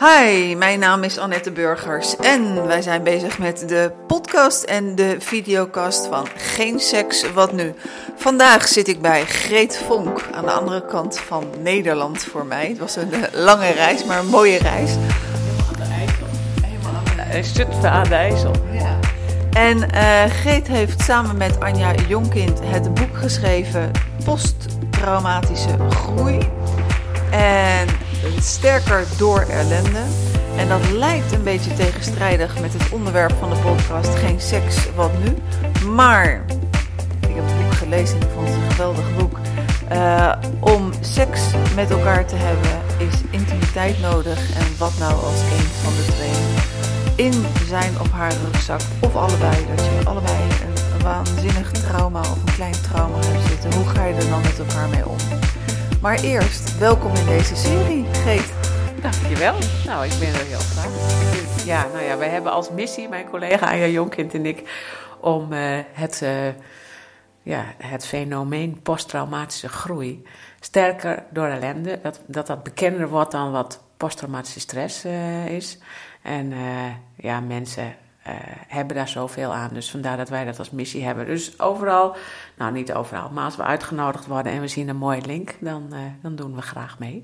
Hi, mijn naam is Annette Burgers en wij zijn bezig met de podcast en de videocast van Geen Seks Wat Nu. Vandaag zit ik bij Greet Vonk aan de andere kant van Nederland voor mij. Het was een eh, lange reis, maar een mooie reis. Een stukje aan de IJssel. Ja. En eh Greet heeft samen met Anja Jonkind het boek geschreven Posttraumatische Groei. En sterker door ellende. En dat lijkt een beetje tegenstrijdig met het onderwerp van de podcast Geen seks, wat nu? Maar, ik heb het boek gelezen en ik vond het een geweldig boek. Eh, om seks met elkaar te hebben is intimiteit nodig. En wat nou als een van de twee in zijn of haar rugzak, of allebei, dat je allebei een, een waanzinnig trauma of een klein trauma hebt zitten. Hoe ga je er dan met elkaar mee om? Maar eerst, welkom in deze serie, Geet. Dankjewel. Nou, ik ben er heel graag. Ja, nou ja, wij hebben als missie, mijn collega Anja Jonkind en ik, om eh, het, eh, ja, het fenomeen posttraumatische groei sterker door ellende, dat, dat dat bekender wordt dan wat posttraumatische stress eh, is. En ja, mensen eh, hebben daar zoveel aan. Dus vandaar dat wij dat als missie hebben. Dus overal, nou niet overal, maar als we uitgenodigd worden en we zien een mooie link, dan, eh, dan doen we graag mee.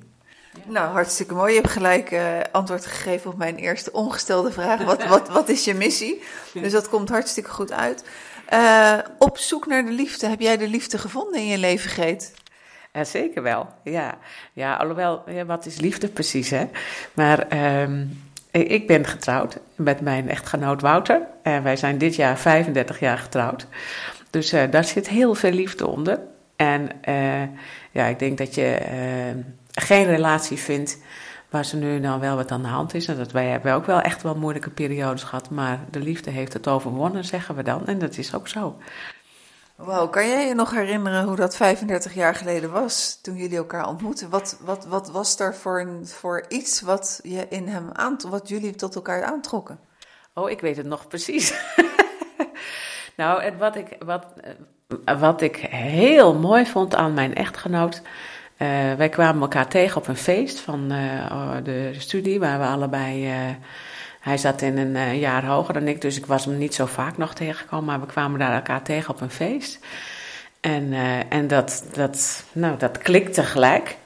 Nou, hartstikke mooi. Je hebt gelijk eh, antwoord gegeven op mijn eerste ongestelde vraag. Wat, wat, wat is je missie? Dus dat komt hartstikke goed uit. Op zoek naar de liefde. Heb jij de liefde gevonden in je leven, Geet? Ja, zeker wel. Ja, ja alhoewel, ja, wat is liefde precies, hè? Maar ehm, ik ben getrouwd met mijn echtgenoot Wouter. En wij zijn dit jaar 35 jaar getrouwd. Dus eh, daar zit heel veel liefde onder. En eh, ja, ik denk dat je eh, geen relatie vindt waar ze nu dan wel wat aan de hand is. En dat wij hebben ook wel echt wel moeilijke periodes gehad. Maar de liefde heeft het overwonnen, zeggen we dan. En dat is ook zo. Wauw, kan jij je nog herinneren hoe dat 35 jaar geleden was toen jullie elkaar ontmoetten? Wat, wat, wat was er voor, een, voor iets wat, je in hem aant wat jullie tot elkaar aantrokken? Oh, ik weet het nog precies. nou, en wat ik, wat, eh, wat ik heel mooi vond aan mijn echtgenoot. eh, wij kwamen elkaar tegen op een feest van eh, de studie, waar we allebei. Hij zat in een eh, jaar hoger dan ik, dus ik was hem niet zo vaak nog tegengekomen. Maar we kwamen daar elkaar tegen op een feest. En, eh, en dat, dat, nou, dat klikte gelijk.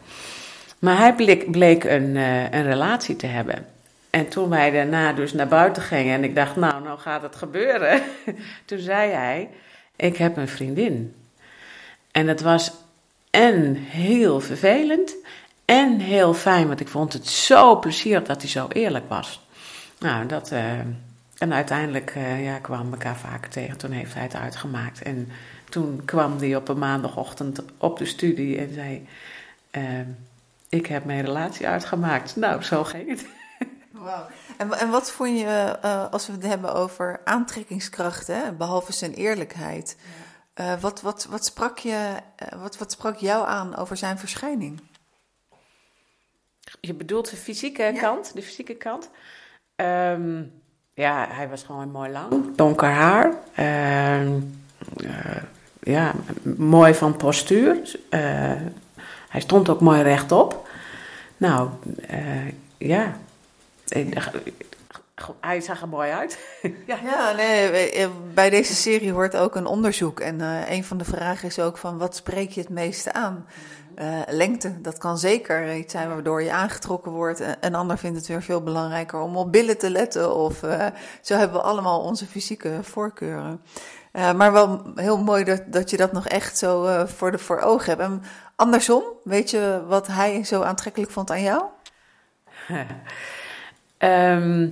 Maar hij bleek, bleek een, eh, een relatie te hebben. En toen wij daarna dus naar buiten gingen en ik dacht, nou, nou gaat het gebeuren. toen zei hij, ik heb een vriendin. En het was en heel vervelend en heel fijn, want ik vond het zo plezierig dat hij zo eerlijk was. Nou, dat... eh, en uiteindelijk eh, ja, kwamen we elkaar vaker tegen. Toen heeft hij het uitgemaakt. En toen kwam hij op een maandagochtend op de studie en zei... eh, ik heb mijn relatie uitgemaakt. Nou, zo ging het. Wauw. En, en wat vond je, als we het hebben over aantrekkingskracht, hè, behalve zijn eerlijkheid, wat, wat, wat, sprak je, wat, wat sprak jou aan over zijn verschijning? Je bedoelt de fysieke Ja. kant? De fysieke kant? Ehm, ja, hij was gewoon mooi lang. Donker haar. Ehm, eh, ja, mooi van postuur. Eh, hij stond ook mooi rechtop. Nou, eh, ja. Hij zag er mooi uit. ja. Ja, nee, eh, bij deze serie hoort ook een onderzoek. En eh, een van de vragen is ook van, wat spreek je het meeste aan? Eh, lengte, dat kan zeker iets zijn waardoor je aangetrokken wordt. Een ander vindt het weer veel belangrijker om op billen te letten. Of zo hebben we allemaal onze fysieke voorkeuren. Maar wel heel mooi dat, dat je dat nog echt zo voor, de, voor ogen hebt. En andersom, weet je wat hij zo aantrekkelijk vond aan jou? Ehm,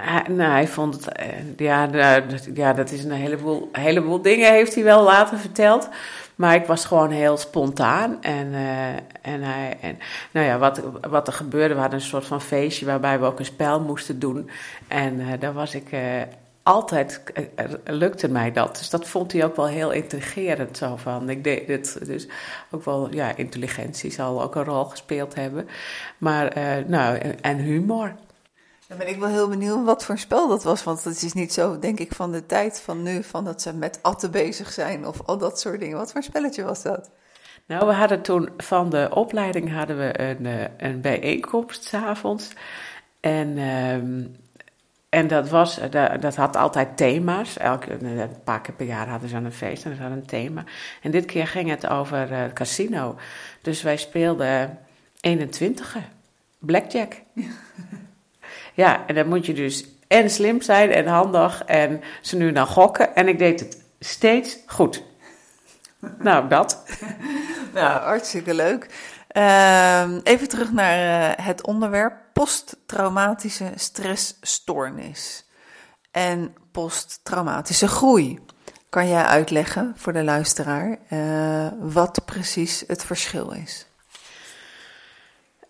hij, nou, hij vond het, eh, ja, nou, dat- ja, dat is een heleboel, heleboel dingen heeft hij wel later verteld. Maar ik was gewoon heel spontaan. En, eh, en, hij, en nou ja, wat, wat er gebeurde, we hadden een soort van feestje waarbij we ook een spel moesten doen. En eh, daar was ik eh, altijd, lukte mij dat. Dus dat vond hij ook wel heel intrigerend. Zo van, ik deed het, dus ook wel, ja, intelligentie zal ook een rol gespeeld hebben. Maar, nou, en humor. Dan ben ik wel heel benieuwd wat voor spel dat was. Want het is niet zo, denk ik, van de tijd van nu, van dat ze met atten bezig zijn of al dat soort dingen. Wat voor spelletje was dat? Nou, we hadden toen van de opleiding hadden we een, eh, een bijeenkomst s'avonds. En, ehm, en dat, was, dat, dat had altijd thema's. Elke, een paar keer per jaar hadden ze een feest en ze hadden een thema. En dit keer ging het over uh, casino. Dus wij speelden 21 blackjack. Ja. en dan moet je dus en slim zijn en handig en ze nu dan gokken. En ik deed het steeds goed. nou, dat. nou, hartstikke leuk. Ehm, even terug naar uh, het onderwerp posttraumatische stressstoornis en posttraumatische groei. Kan jij uitleggen voor de luisteraar uh, wat precies het verschil is?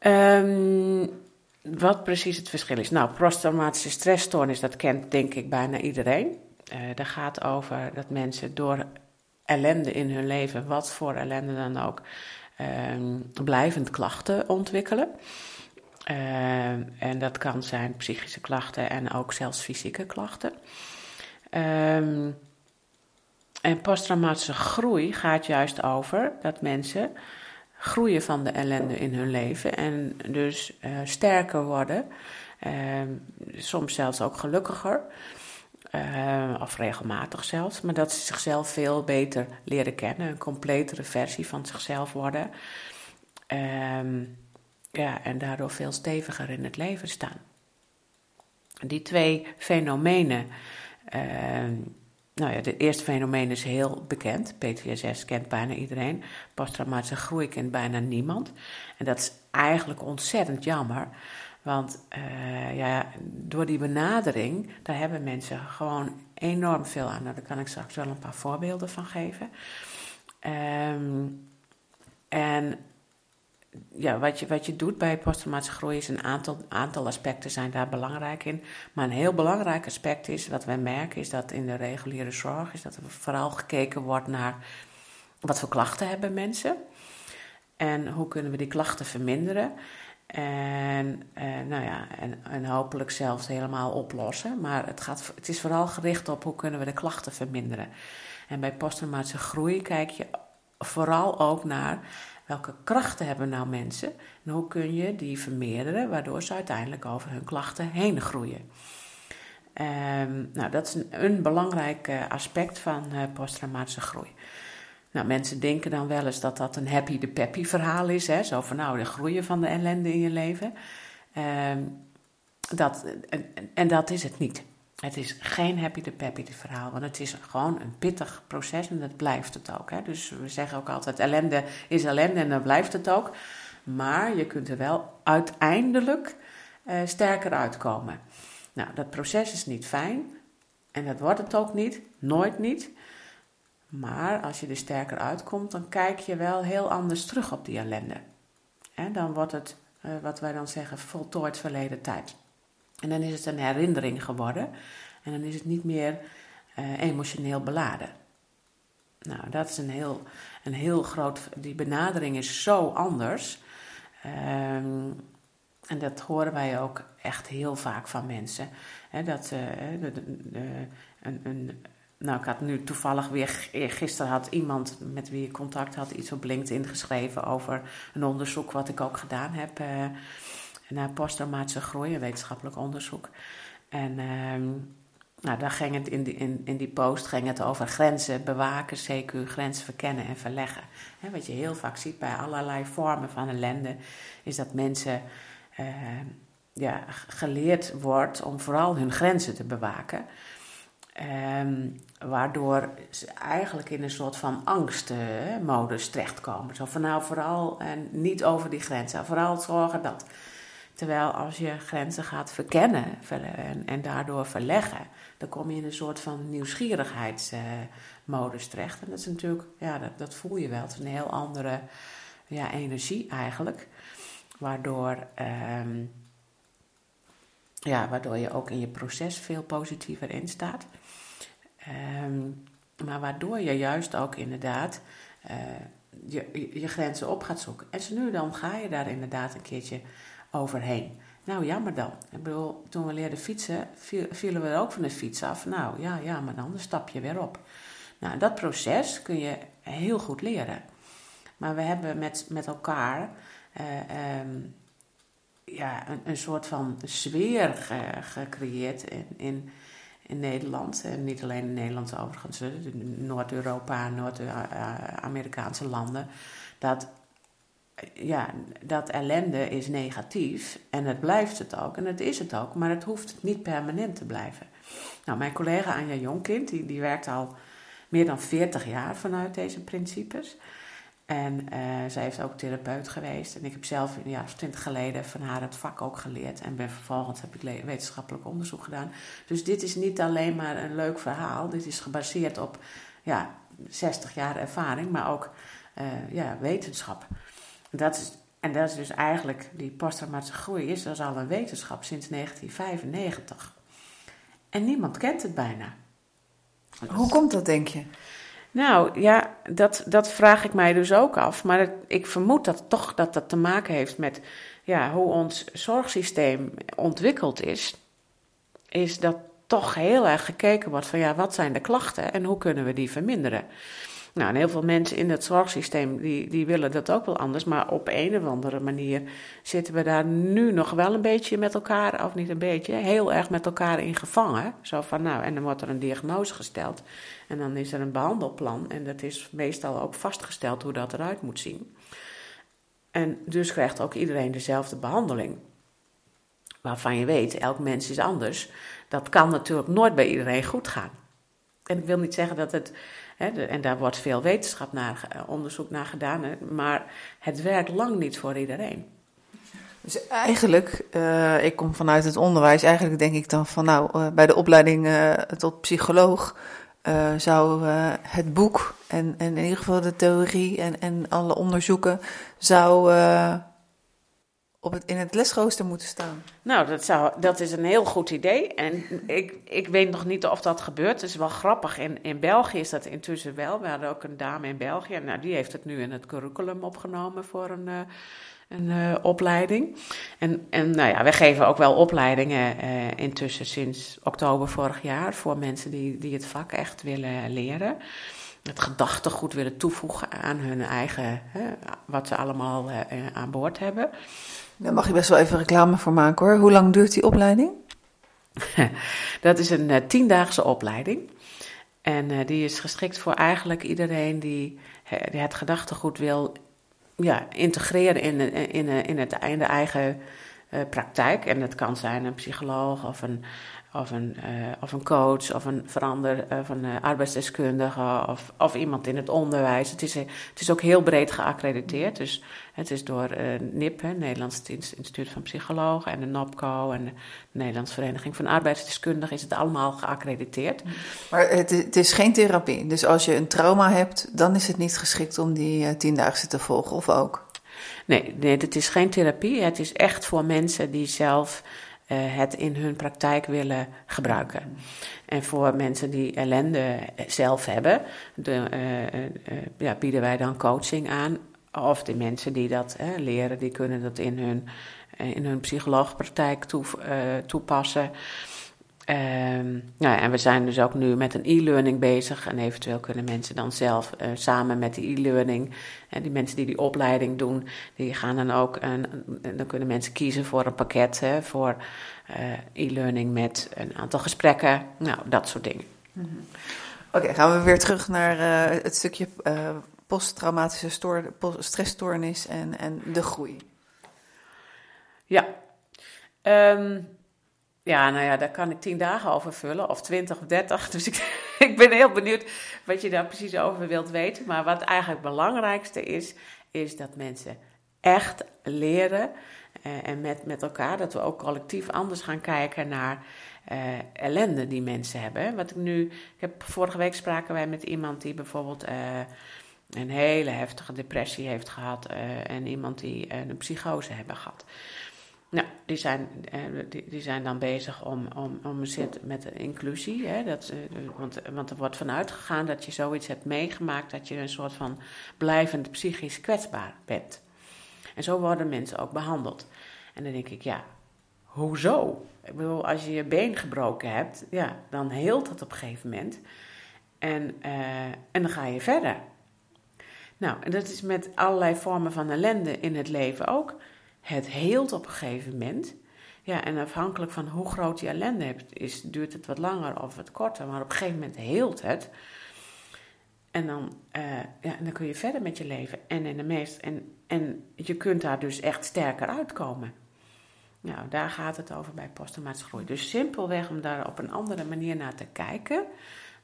Um, wat precies het verschil is? Nou, posttraumatische stressstoornis, dat kent denk ik bijna iedereen. Uh, dat gaat over dat mensen door ellende in hun leven, wat voor ellende dan ook, um, blijvend klachten ontwikkelen. Um, en dat kan zijn psychische klachten en ook zelfs fysieke klachten. Um, en posttraumatische groei gaat juist over dat mensen groeien van de ellende in hun leven en dus uh, sterker worden, soms zelfs ook gelukkiger. Uh, of regelmatig zelfs, maar dat ze zichzelf veel beter leren kennen, een completere versie van zichzelf worden. Um, ja, en daardoor veel steviger in het leven staan. Die twee fenomenen. Nou ja, het eerste fenomeen is heel bekend. PTSS kent bijna iedereen. Posttraumatische groei kent bijna niemand. En dat is eigenlijk ontzettend jammer. Want uh, ja, door die benadering, daar hebben mensen gewoon enorm veel aan. Nou, daar kan ik straks wel een paar voorbeelden van geven. Um, en ja, wat, je, wat je doet bij posttraumatische groei is een aantal, aantal aspecten zijn daar belangrijk in. Maar een heel belangrijk aspect is, wat wij merken, is dat in de reguliere zorg, is dat er vooral gekeken wordt naar wat voor klachten hebben mensen. En hoe kunnen we die klachten verminderen. En, eh, nou ja, en, en hopelijk zelfs helemaal oplossen. Maar het, gaat, het is vooral gericht op hoe kunnen we de klachten verminderen. En bij posttraumatische groei kijk je vooral ook naar welke krachten hebben nou mensen en hoe kun je die vermeerderen, waardoor ze uiteindelijk over hun klachten heen groeien. Um, nou, dat is een, een belangrijk uh, aspect van uh, posttraumatische groei. Nou, mensen denken dan wel eens dat dat een happy de peppy verhaal is. Hè? Zo van nou, de groeien van de ellende in je leven. Um, dat, en, en, dat is het niet. Het is geen happy de peppy de verhaal, want het is gewoon een pittig proces en dat blijft het ook. Hè? Dus we zeggen ook altijd ellende is ellende en dan blijft het ook. Maar je kunt er wel uiteindelijk uh, sterker uitkomen. Nou, dat proces is niet fijn en dat wordt het ook niet, nooit niet. Maar als je er sterker uitkomt, dan kijk je wel heel anders terug op die ellende. En dan wordt het, uh, wat wij dan zeggen, voltooid verleden tijd. En dan is het een herinnering geworden. En dan is het niet meer uh, emotioneel beladen. Nou, dat is een heel, een heel groot. Die benadering is zo anders. Um, en dat horen wij ook echt heel vaak van mensen. Dat de, een, een, nou, ik had nu toevallig weer, gisteren had iemand met wie ik contact had iets op LinkedIn geschreven over een onderzoek wat ik ook gedaan heb. Naar posttraumatische groei, een wetenschappelijk onderzoek. En um, nou, daar ging het in die, in, in die post ging het over grenzen bewaken, CQ, grenzen verkennen en verleggen. Wat je heel vaak ziet bij allerlei vormen van ellende, is dat mensen uh, ja, geleerd wordt om vooral hun grenzen te bewaken. Um, waardoor ze eigenlijk in een soort van angstmodus terechtkomen. Zo van nou vooral en niet over die grenzen, vooral zorgen dat. Terwijl als je grenzen gaat verkennen en, daardoor verleggen, dan kom je in een soort van nieuwsgierigheidsmodus terecht. En dat is natuurlijk, ja, dat, dat voel je wel. Het is een heel andere ja, energie eigenlijk. Waardoor, um, ja, waardoor je ook in je proces veel positiever in staat. Um, maar waardoor je juist ook inderdaad uh, je, je grenzen op gaat zoeken. En zo nu dan ga je daar inderdaad een keertje overheen. Nou, jammer dan. Ik bedoel, toen we leerden fietsen, vielen we ook van de fiets af. Nou, ja, ja, maar dan stap je weer op. Nou, dat proces kun je heel goed leren. Maar we hebben met, met elkaar ehm, ja, een, een soort van sfeer gecreëerd in, in, in Nederland. En niet alleen in Nederland overigens, Noord-Europa, Noord-Amerikaanse landen. Dat, ja, dat ellende is negatief en het blijft het ook en het is het ook, maar het hoeft niet permanent te blijven. Nou, mijn collega Anja Jonkind, die, die werkt al meer dan 40 jaar vanuit deze principes. En uh, zij heeft ook therapeut geweest. En ik heb zelf een jaar of twintig geleden van haar het vak ook geleerd. En ben vervolgens heb ik wetenschappelijk onderzoek gedaan. Dus dit is niet alleen maar een leuk verhaal. Dit is gebaseerd op ja, 60 jaar ervaring, maar ook uh, ja, wetenschap. Dat is, en dat is dus eigenlijk, die posttraumatische groei is, dat is al een wetenschap sinds 1995. En niemand kent het bijna. Hoe komt dat, denk je? Nou ja, dat, dat vraag ik mij dus ook af. Maar ik vermoed dat toch dat dat te maken heeft met ja, hoe ons zorgsysteem ontwikkeld is. Is dat toch heel erg gekeken wordt van ja, wat zijn de klachten en hoe kunnen we die verminderen? Nou, en heel veel mensen in het zorgsysteem die, die willen dat ook wel anders, maar op een of andere manier zitten we daar nu nog wel een beetje met elkaar, of niet een beetje, heel erg met elkaar in gevangen. Zo van nou, en dan wordt er een diagnose gesteld en dan is er een behandelplan en dat is meestal ook vastgesteld hoe dat eruit moet zien. En dus krijgt ook iedereen dezelfde behandeling. Waarvan je weet, elk mens is anders. Dat kan natuurlijk nooit bij iedereen goed gaan. En ik wil niet zeggen dat het en daar wordt veel wetenschap naar, eh, onderzoek naar gedaan, maar het werkt lang niet voor iedereen. Dus eigenlijk, uh, ik kom vanuit het onderwijs, eigenlijk denk ik dan van nou, uh, bij de opleiding tot psycholoog zou het boek en, en in ieder geval de theorie en, en alle onderzoeken zou op het, in het lesrooster moeten staan. Nou, dat, zou, dat is een heel goed idee. En ik, ik weet nog niet of dat gebeurt. Het is wel grappig. In, in België is dat intussen wel. We hadden ook een dame in België. Nou, die heeft het nu in het curriculum opgenomen voor een, uh, een uh, opleiding. En, en nou ja, wij geven ook wel opleidingen uh, intussen sinds oktober vorig jaar. Voor mensen die, die het vak echt willen leren het gedachtegoed willen toevoegen aan hun eigen, hè, wat ze allemaal aan boord hebben. Daar mag je best wel even reclame voor maken hoor. Hoe lang duurt die opleiding? dat is een uh, tiendaagse opleiding. En uh, die is geschikt voor eigenlijk iedereen die, die het gedachtegoed wil ja, integreren in, in, in, het, de eigen praktijk. En dat kan zijn een psycholoog of een of een, uh, of een coach of een verander uh, van een arbeidsdeskundige of, of iemand in het onderwijs. Het is, het is ook heel breed geaccrediteerd. Dus het is door NIP, hè, Nederlands Instituut van Psychologen, en de NOPCO en de Nederlandse Vereniging van Arbeidsdeskundigen is het allemaal geaccrediteerd. Maar het, het, is geen therapie. Dus als je een trauma hebt, dan is het niet geschikt om die tiendaagse te volgen, of ook? Nee, nee, het is geen therapie. Het is echt voor mensen die zelf het in hun praktijk willen gebruiken. En voor mensen die ellende zelf hebben, de, uh, ja, bieden wij dan coaching aan. Of de mensen die dat leren, die kunnen dat in hun, in hun psycholoogpraktijk toe, toepassen. Um, nou ja, en we zijn dus ook nu met een e-learning bezig. En eventueel kunnen mensen dan zelf uh, samen met die e-learning. En die mensen die die opleiding doen, die gaan dan ook. En, dan kunnen mensen kiezen voor een pakket hè, voor uh, e-learning met een aantal gesprekken. Nou, dat soort dingen. Mm -hmm. Oké, okay, gaan we weer terug naar uh, het stukje posttraumatische stressstoornis en, en de groei. Ja. Um, ja, nou ja, daar kan ik tien dagen over vullen, of twintig of dertig. Dus ik, ik ben heel benieuwd wat je daar precies over wilt weten. Maar wat eigenlijk het belangrijkste is, is dat mensen echt leren uh, en met, met elkaar, dat we ook collectief anders gaan kijken naar uh, ellende die mensen hebben. Wat ik nu, ik heb vorige week spraken wij met iemand die bijvoorbeeld uh, een hele heftige depressie heeft gehad en iemand die een psychose hebben gehad. Nou, die zijn, eh, die, zijn dan bezig om, om, om met de inclusie. Hè, dat, eh, want, want er wordt vanuit gegaan dat je zoiets hebt meegemaakt, dat je een soort van blijvend psychisch kwetsbaar bent. En zo worden mensen ook behandeld. En dan denk ik, ja, hoezo? Ik bedoel, als je je been gebroken hebt, ja, dan heelt dat op een gegeven moment. En, uh, en dan ga je verder. Nou, en dat is met allerlei vormen van ellende in het leven ook. Het heelt op een gegeven moment. Ja, en afhankelijk van hoe groot die ellende hebt, is, duurt het wat langer of wat korter. Maar op een gegeven moment heelt het. En dan, uh, ja, dan kun je verder met je leven. En, in de meest, en, en je kunt daar dus echt sterker uitkomen. Nou, daar gaat het over bij posttraumatische groei. Dus simpelweg om daar op een andere manier naar te kijken,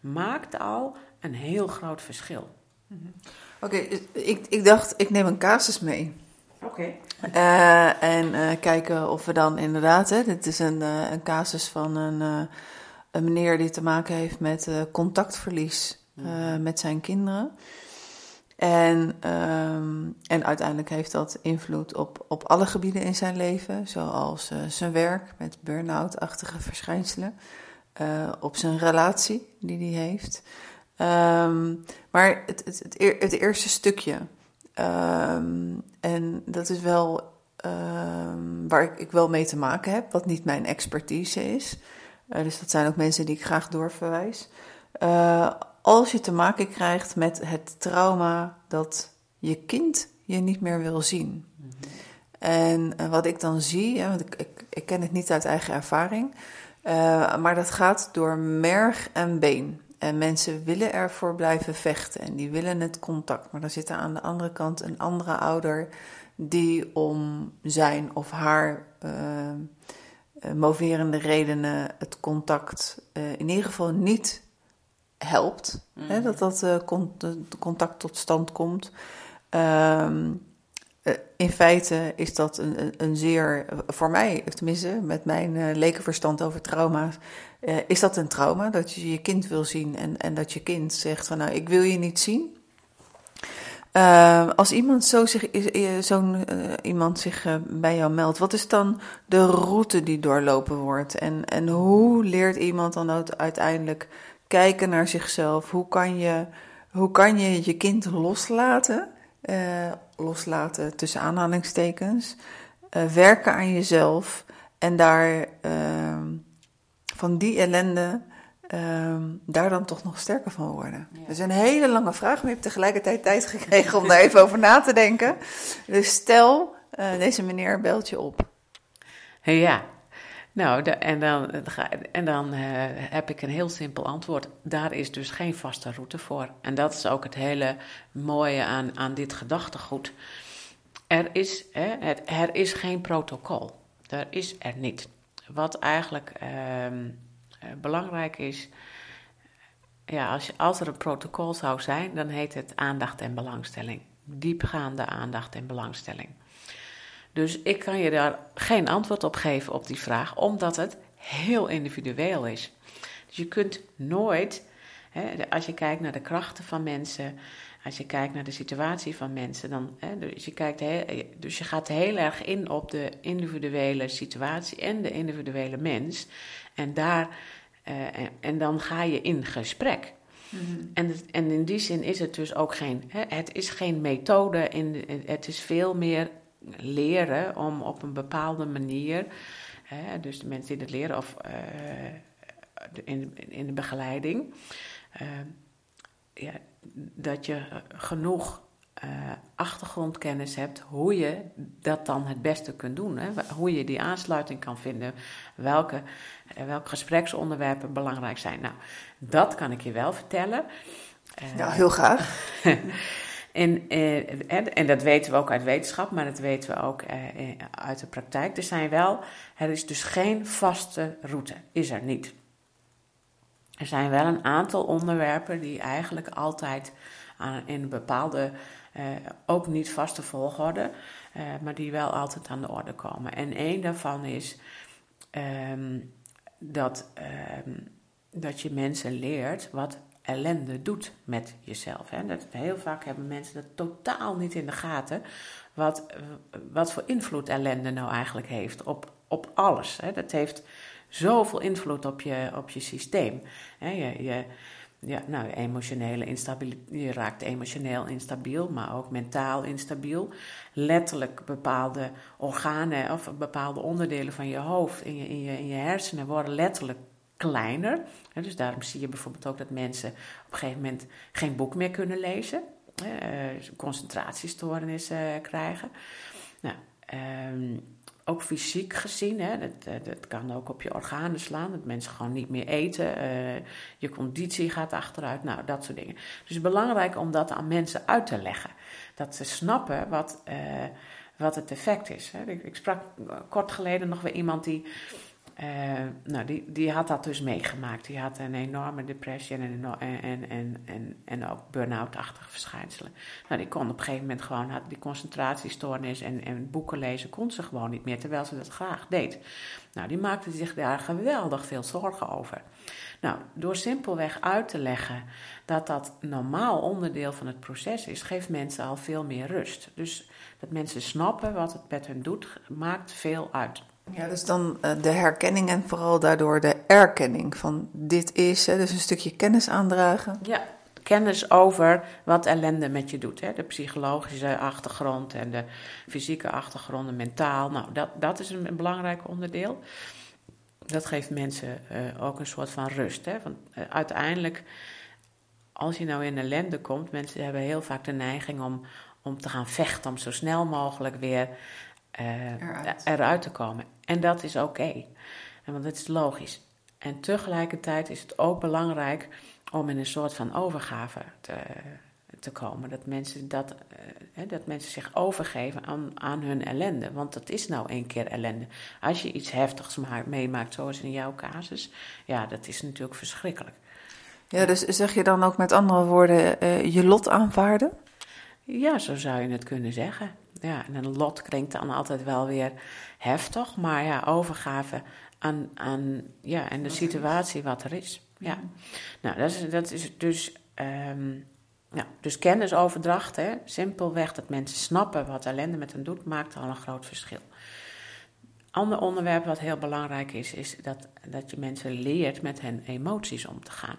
maakt al een heel groot verschil. Mhm. Oké, ik, ik dacht, ik neem een casus mee. Oké. Eh, en uh, kijken of we dan inderdaad, hè, dit is een, uh, een casus van een, een meneer die te maken heeft met contactverlies mhm. met zijn kinderen. En, um, en uiteindelijk heeft dat invloed op, op alle gebieden in zijn leven, zoals zijn werk met burn-out-achtige verschijnselen, op zijn relatie die hij heeft. Um, maar het, het, het, het, eerste stukje, um, en dat is wel um, waar ik, ik, wel mee te maken heb, wat niet mijn expertise is. Uh, dus dat zijn ook mensen die ik graag doorverwijs. Uh, als je te maken krijgt met het trauma dat je kind je niet meer wil zien. Mm -hmm. En uh, wat ik dan zie, want ik, ik, ik, ken het niet uit eigen ervaring, maar dat gaat door merg en been. En mensen willen ervoor blijven vechten en die willen het contact. Maar dan zit er aan de andere kant een andere ouder die om zijn of haar uh, moverende redenen het contact uh, in ieder geval niet helpt. Mm. Hè, dat dat contact tot stand komt. Um, in feite is dat een, een, zeer, voor mij, tenminste met mijn lekenverstand over trauma's, uh, is dat een trauma? Dat je je kind wil zien en, en dat je kind zegt van nou, ik wil je niet zien. Uh, als iemand zo zich, zo'n uh, iemand zich bij jou meldt, wat is dan de route die doorlopen wordt? En, en hoe leert iemand dan uiteindelijk kijken naar zichzelf? Hoe kan je hoe kan je, je kind loslaten? loslaten tussen aanhalingstekens. werken aan jezelf en daar ehm, van die ellende um, daar dan toch nog sterker van worden? Ja. Dat is een hele lange vraag, maar je hebt tegelijkertijd tijd gekregen om daar even over na te denken. Dus stel, uh, deze meneer belt je op. Ja, nou, de, en dan, en dan uh, heb ik een heel simpel antwoord. Daar is dus geen vaste route voor. En dat is ook het hele mooie aan, aan dit gedachtegoed. Er is, hè, het, er is geen protocol. Er is er niet. Wat eigenlijk uh, belangrijk is, ja, als, je, als er een protocol zou zijn, dan heet het aandacht en belangstelling. Diepgaande aandacht en belangstelling. Dus ik kan je daar geen antwoord op geven op die vraag, omdat het heel individueel is. Dus je kunt nooit, hè, als je kijkt naar de krachten van mensen, als je kijkt naar de situatie van mensen, dan, hè, dus, je kijkt dus je gaat heel erg in op de individuele situatie en de individuele mens. En, daar, uh, en, en, dan ga je in gesprek. Mm-hmm. en, en in die zin is het dus ook geen, hè, het is geen methode, in, het is veel meer leren om op een bepaalde manier, hè, dus de mensen die het leren of uh, in, in de begeleiding. Uh, ja, dat je eh, genoeg uh, achtergrondkennis hebt hoe je dat dan het beste kunt doen. Hè? Hoe je die aansluiting kan vinden, welke, uh, welke gespreksonderwerpen belangrijk zijn. Nou, dat kan ik je wel vertellen. Uh, ja, heel graag. en, en, en, dat weten we ook uit wetenschap, maar dat weten we ook uit de praktijk. Er zijn wel, er is dus geen vaste route, is er niet. Er zijn wel een aantal onderwerpen die eigenlijk altijd in bepaalde, uh, ook niet vaste volgorde, uh, maar die wel altijd aan de orde komen. En één daarvan is um, dat, um, dat je mensen leert wat ellende doet met jezelf. Hè. Dat, heel vaak hebben mensen dat totaal niet in de gaten, wat, wat voor invloed ellende nou eigenlijk heeft op, op alles. Hè. Dat heeft zoveel invloed op je, op je systeem. je, je, ja, nou, emotionele je raakt emotioneel instabiel, maar ook mentaal instabiel. Letterlijk bepaalde organen of bepaalde onderdelen van je hoofd in je, in je, in je hersenen worden letterlijk kleiner. dus daarom zie je bijvoorbeeld ook dat mensen op een gegeven moment geen boek meer kunnen lezen. concentratiestoornissen krijgen. Nou, ehm, ook fysiek gezien, hè, dat, dat kan ook op je organen slaan, dat mensen gewoon niet meer eten, je conditie gaat achteruit, nou dat soort dingen. Dus belangrijk om dat aan mensen uit te leggen, dat ze snappen wat, wat het effect is. Hè. Ik, ik, sprak kort geleden nog weer iemand die nou, die, die had dat dus meegemaakt. Die had een enorme depressie en, en, en, en, en ook burn-out-achtige verschijnselen. Nou, die kon op een gegeven moment gewoon, had die concentratiestoornis en, en boeken lezen, kon ze gewoon niet meer, terwijl ze dat graag deed. Nou, die maakte zich daar geweldig veel zorgen over. Nou, door simpelweg uit te leggen dat dat normaal onderdeel van het proces is, geeft mensen al veel meer rust. Dus dat mensen snappen wat het met hun doet, maakt veel uit. Ja, dus dan uh, de herkenning en vooral daardoor de erkenning van dit is, hè, dus een stukje kennis aandragen. Ja, kennis over wat ellende met je doet. Hè? De psychologische achtergrond en de fysieke achtergronden, mentaal. Nou, dat, dat is een, belangrijk onderdeel. Dat geeft mensen uh, ook een soort van rust. Hè? Want uh, uiteindelijk, als je nou in ellende komt, mensen hebben heel vaak de neiging om, om te gaan vechten, om zo snel mogelijk weer uh, eruit. eruit. te komen. En dat is oké, want dat is logisch. En tegelijkertijd is het ook belangrijk om in een soort van overgave te, te komen. Dat mensen, dat, uh, dat mensen zich overgeven aan, aan hun ellende. Want dat is nou een keer ellende. Als je iets heftigs meemaakt, zoals in jouw casus, ja, dat is natuurlijk verschrikkelijk. Ja, dus zeg je dan ook met andere woorden uh, je lot aanvaarden? Ja, zo zou je het kunnen zeggen ja, en een lot klinkt dan altijd wel weer heftig, maar ja, overgave aan, aan ja, en de situatie wat er is. Ja. Nou, dat is, dat is dus, um, ja, dus kennisoverdracht, hè, simpelweg dat mensen snappen wat ellende met hen doet, maakt al een groot verschil. Ander onderwerp wat heel belangrijk is, is dat, dat je mensen leert met hun emoties om te gaan.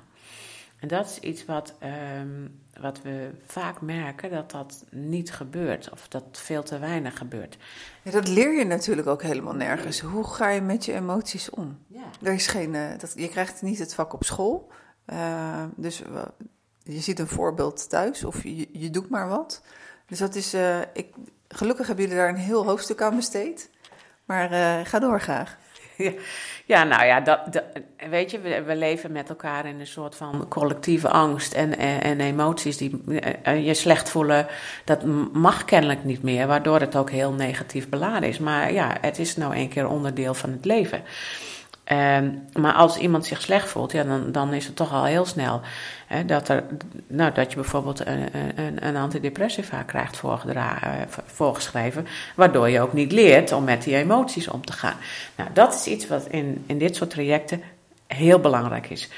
En dat is iets wat, um, wat we vaak merken, dat dat niet gebeurt. Of dat veel te weinig gebeurt. Ja, dat leer je natuurlijk ook helemaal nergens. Hoe ga je met je emoties om? Ja. Er is geen, uh, dat, je krijgt niet het vak op school. Uh, dus uh, je ziet een voorbeeld thuis of je, je doet maar wat. Dus dat is, eh, ik, gelukkig hebben jullie daar een heel hoofdstuk aan besteed. Maar ga door graag. Ja, nou ja, dat, weet je, we, leven met elkaar in een soort van collectieve angst en, en, en emoties die uh, je slecht voelen. Dat mag kennelijk niet meer, waardoor het ook heel negatief beladen is. Maar ja, het is nou een keer onderdeel van het leven. Ehm, maar als iemand zich slecht voelt, ja, dan, dan is het toch al heel snel hè, dat, er, nou, dat je bijvoorbeeld een, een, een antidepressiva krijgt uh, voorgeschreven, waardoor je ook niet leert om met die emoties om te gaan. Nou, dat is iets wat in, in dit soort trajecten heel belangrijk is.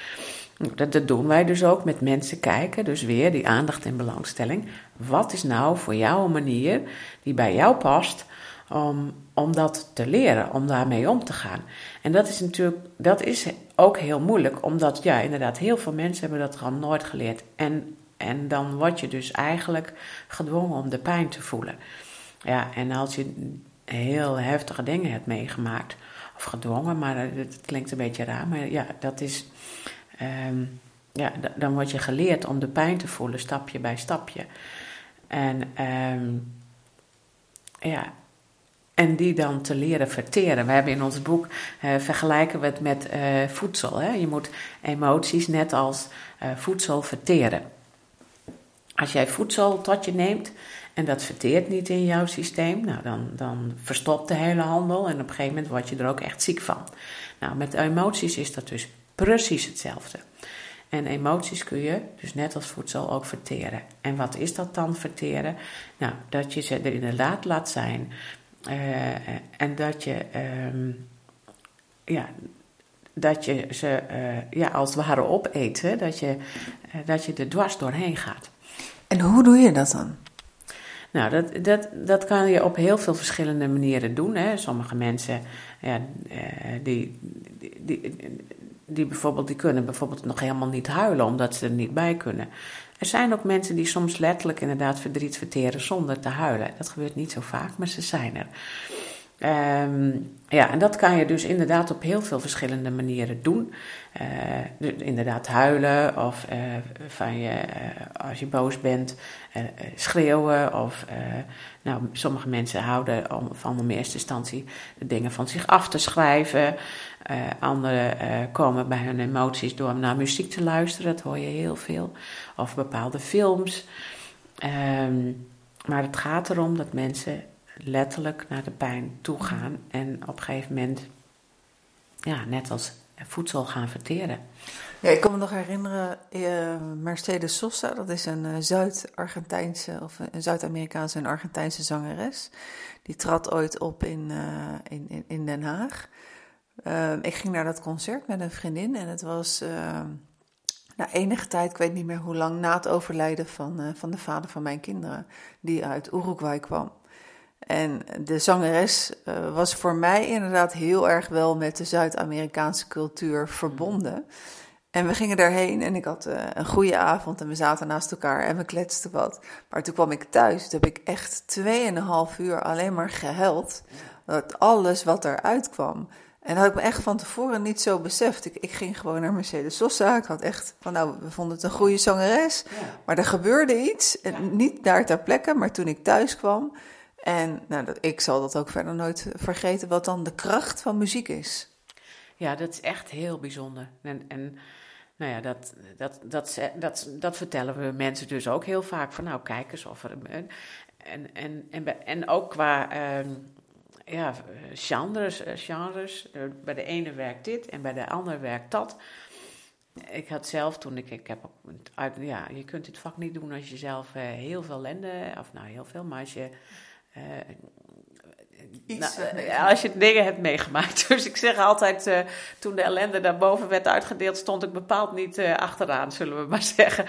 Dat, dat doen wij dus ook met mensen kijken, dus weer die aandacht en belangstelling. Wat is nou voor jou een manier die bij jou past om, om dat te leren, om daarmee om te gaan. En dat is natuurlijk, dat is ook heel moeilijk, omdat ja, inderdaad, heel veel mensen hebben dat gewoon nooit geleerd. En, en dan word je dus eigenlijk gedwongen om de pijn te voelen. Ja, en als je heel heftige dingen hebt meegemaakt, of gedwongen, maar het klinkt een beetje raar, maar ja, dat is. Um, ja, dan word je geleerd om de pijn te voelen, stapje bij stapje. En um, ja, en die dan te leren verteren. We hebben in ons boek uh, vergelijken we het met uh, voedsel. Hè? Je moet emoties net als uh, voedsel verteren. Als jij voedsel tot je neemt en dat verteert niet in jouw systeem, nou dan, dan verstopt de hele handel en op een gegeven moment word je er ook echt ziek van. Nou, met emoties is dat dus precies hetzelfde. En emoties kun je, dus net als voedsel, ook verteren. En wat is dat dan verteren? Nou, dat je ze er inderdaad laat zijn. Uh, en dat je, um, ja, dat je ze uh, ja, als het ware opeet. Hè? Dat, je, uh, dat je er dwars doorheen gaat. En hoe doe je dat dan? Nou, dat, dat, dat kan je op heel veel verschillende manieren doen. Hè. Sommige mensen, ja, die, die, die, die, bijvoorbeeld, die kunnen bijvoorbeeld nog helemaal niet huilen omdat ze er niet bij kunnen. Er zijn ook mensen die soms letterlijk inderdaad verdriet verteren zonder te huilen. Dat gebeurt niet zo vaak, maar ze zijn er. Ehm, ja, en dat kan je dus inderdaad op heel veel verschillende manieren doen. Uh, inderdaad huilen of uh, van je, uh, als je boos bent, schreeuwen. Of, nou, sommige mensen houden om, van in eerste instantie de dingen van zich af te schrijven. anderen komen bij hun emoties door naar muziek te luisteren, dat hoor je heel veel. Of bepaalde films. Um, maar het gaat erom dat mensen letterlijk naar de pijn toe gaan en op een gegeven moment, ja, net als voedsel gaan verteren. Ja, ik kan me nog herinneren, uh, Mercedes Sosa, dat is een uh, Zuid-Argentijnse of een Zuid-Amerikaanse en Argentijnse zangeres. Die trad ooit op in, in, in, in, Den Haag. Ehm, ik ging naar dat concert met een vriendin en het was ehm, na enige tijd, ik weet niet meer hoe lang, na het overlijden van, van de vader van mijn kinderen, die uit Uruguay kwam. En de zangeres uh, was voor mij inderdaad heel erg wel met de Zuid-Amerikaanse cultuur verbonden. En we gingen daarheen en ik had uh, een goede avond en we zaten naast elkaar en we kletsten wat. Maar toen kwam ik thuis, toen heb ik echt tweeënhalf uur alleen maar gehuild. Dat alles wat eruit kwam. En dat had ik me echt van tevoren niet zo beseft. Ik, ik ging gewoon naar Mercedes Sosa. Ik had echt van, nou, we vonden het een goede zangeres. Maar er gebeurde iets. En niet daar ter plekke, maar toen ik thuis kwam en nou, dat, ik zal dat ook verder nooit vergeten, wat dan de kracht van muziek is. Ja, dat is echt heel bijzonder. En, en nou ja, dat, dat, dat, dat, dat vertellen we mensen dus ook heel vaak. Van nou, kijk eens of er... En, en, en, en ook qua uh, ja, genres, eh, genres. Bij de ene werkt dit en bij de andere werkt dat. Ik had zelf toen ik, ik heb ja, je kunt dit vak niet doen als je zelf uh, heel veel ellende, of nou heel veel, maar als je uh, nou, uh, als je dingen hebt meegemaakt. Dus ik zeg altijd, uh, toen de ellende daarboven werd uitgedeeld, stond ik bepaald niet achteraan, zullen we maar zeggen.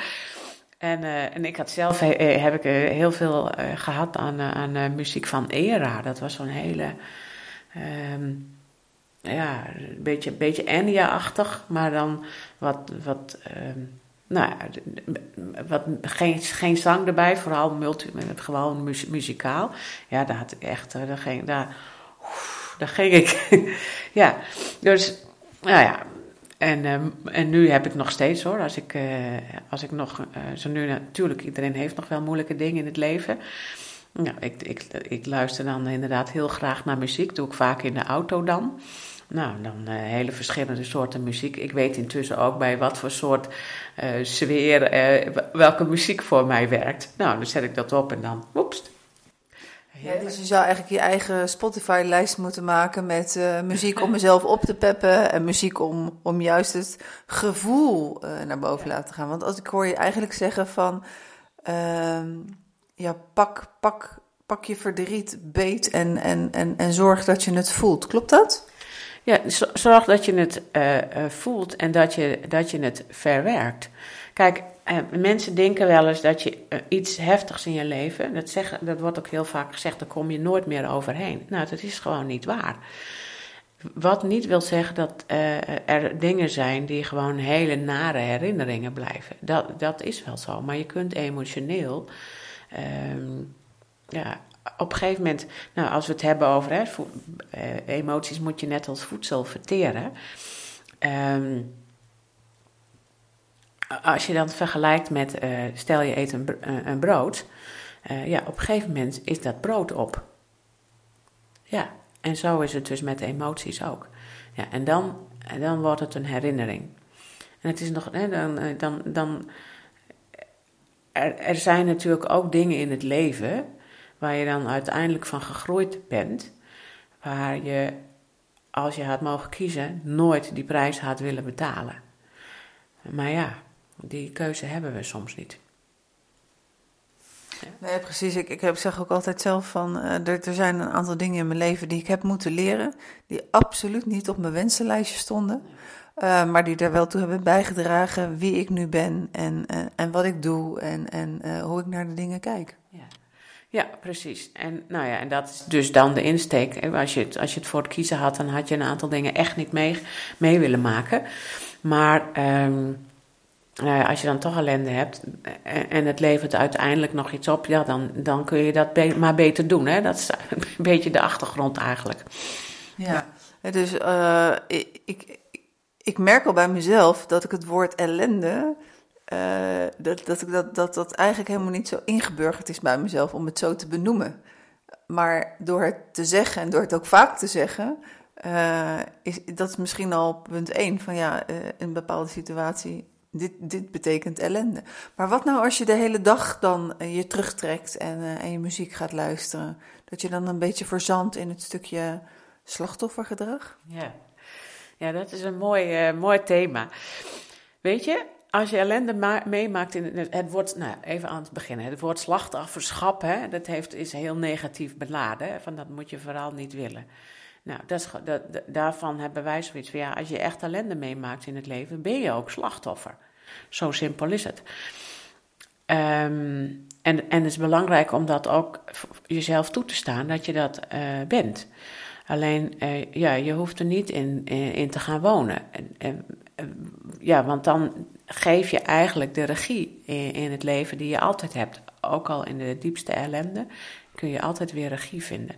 En, en ik had zelf heb ik heel veel gehad aan, aan muziek van Era. Dat was zo'n hele, um, ja, een beetje, beetje Enya-achtig, maar dan wat, wat um, nou wat, geen, geen zang erbij, vooral multi, gewoon muzikaal. Ja, daar had ik echt, daar ging, daar, daar ging ik. ja, dus, nou ja. En, um, en nu heb ik nog steeds hoor, als ik, uh, als ik nog, uh, zo nu natuurlijk, iedereen heeft nog wel moeilijke dingen in het leven. Nou, ik, ik, ik luister dan inderdaad heel graag naar muziek, doe ik vaak in de auto dan. Nou, dan uh, hele verschillende soorten muziek. Ik weet intussen ook bij wat voor soort uh, sfeer, uh, welke muziek voor mij werkt. Nou, dan zet ik dat op en dan, woeps. Ja, dus je zou eigenlijk je eigen Spotify-lijst moeten maken met muziek om mezelf op te peppen en muziek om, om juist het gevoel naar boven ja. laten gaan. Want als ik hoor je eigenlijk zeggen van, ehm, ja, pak, pak, pak je verdriet beet en, en, en, en zorg dat je het voelt. Klopt dat? Ja, zorg dat je het uh, uh, voelt en dat je, dat je het verwerkt. Kijk, uh, mensen denken wel eens dat je iets heftigs in je leven, dat, zeggen, dat wordt ook heel vaak gezegd, daar kom je nooit meer overheen. Nou, dat is gewoon niet waar. Wat niet wil zeggen dat er dingen zijn die gewoon hele nare herinneringen blijven. Dat, dat is wel zo, maar je kunt emotioneel ehm, ja, op een gegeven moment, nou, als we het hebben over hè, eh, emoties, moet je net als voedsel verteren. Um, als je dan vergelijkt met, uh, stel je eet een, een brood, ja, op een gegeven moment is dat brood op. Ja, en zo is het dus met emoties ook. Ja, en dan, dan wordt het een herinnering. En het is nog, hè, dan, dan, dan er, er zijn natuurlijk ook dingen in het leven waar je dan uiteindelijk van gegroeid bent, waar je, als je had mogen kiezen, nooit die prijs had willen betalen. Maar ja, die keuze hebben we soms niet. Ja. Nee, precies. Ik, ik zeg ook altijd zelf van, uh, er, er zijn een aantal dingen in mijn leven die ik heb moeten leren, die absoluut niet op mijn wensenlijstje stonden. Uh, maar die er wel toe hebben bijgedragen wie ik nu ben en, en, eh, en wat ik doe en, en uh, hoe ik naar de dingen kijk. Ja. Ja, precies. En, nou ja, en dat is dus dan de insteek. Als je, het, als je het voor het kiezen had, dan had je een aantal dingen echt niet mee, mee willen maken. Maar um, uh, als je dan toch ellende hebt en, en, het levert uiteindelijk nog iets op, ja, dan, dan kun je dat maar beter doen. Hè? Dat is een beetje de achtergrond eigenlijk. Ja, dus ik, ik, ik merk al bij mezelf dat ik het woord ellende, uh, dat, dat, dat, dat dat eigenlijk helemaal niet zo ingeburgerd is bij mezelf om het zo te benoemen. Maar door het te zeggen en door het ook vaak te zeggen, uh, is dat is misschien al punt één van ja, uh, een bepaalde situatie, dit, dit betekent ellende. Maar wat nou als je de hele dag dan je terugtrekt en, en je muziek gaat luisteren? Dat je dan een beetje verzandt in het stukje slachtoffergedrag? Ja, ja dat is een mooi, mooi thema. Weet je, als je ellende meemaakt in het, het woord, nou even aan het beginnen, het woord slachtofferschap, hè, dat heeft, is heel negatief beladen. Hè, van dat moet je vooral niet willen. Nou, dat is, dat, daarvan hebben wij zoiets van ja, als je echt ellende meemaakt in het leven, ben je ook slachtoffer. Zo simpel is het. Um, en, en het is belangrijk om dat ook jezelf toe te staan, dat je dat uh, bent. Alleen, uh, ja, je hoeft er niet in, in, in te gaan wonen. En, en, ja, want dan geef je eigenlijk de regie in, in, het leven die je altijd hebt. Ook al in de diepste ellende kun je altijd weer regie vinden.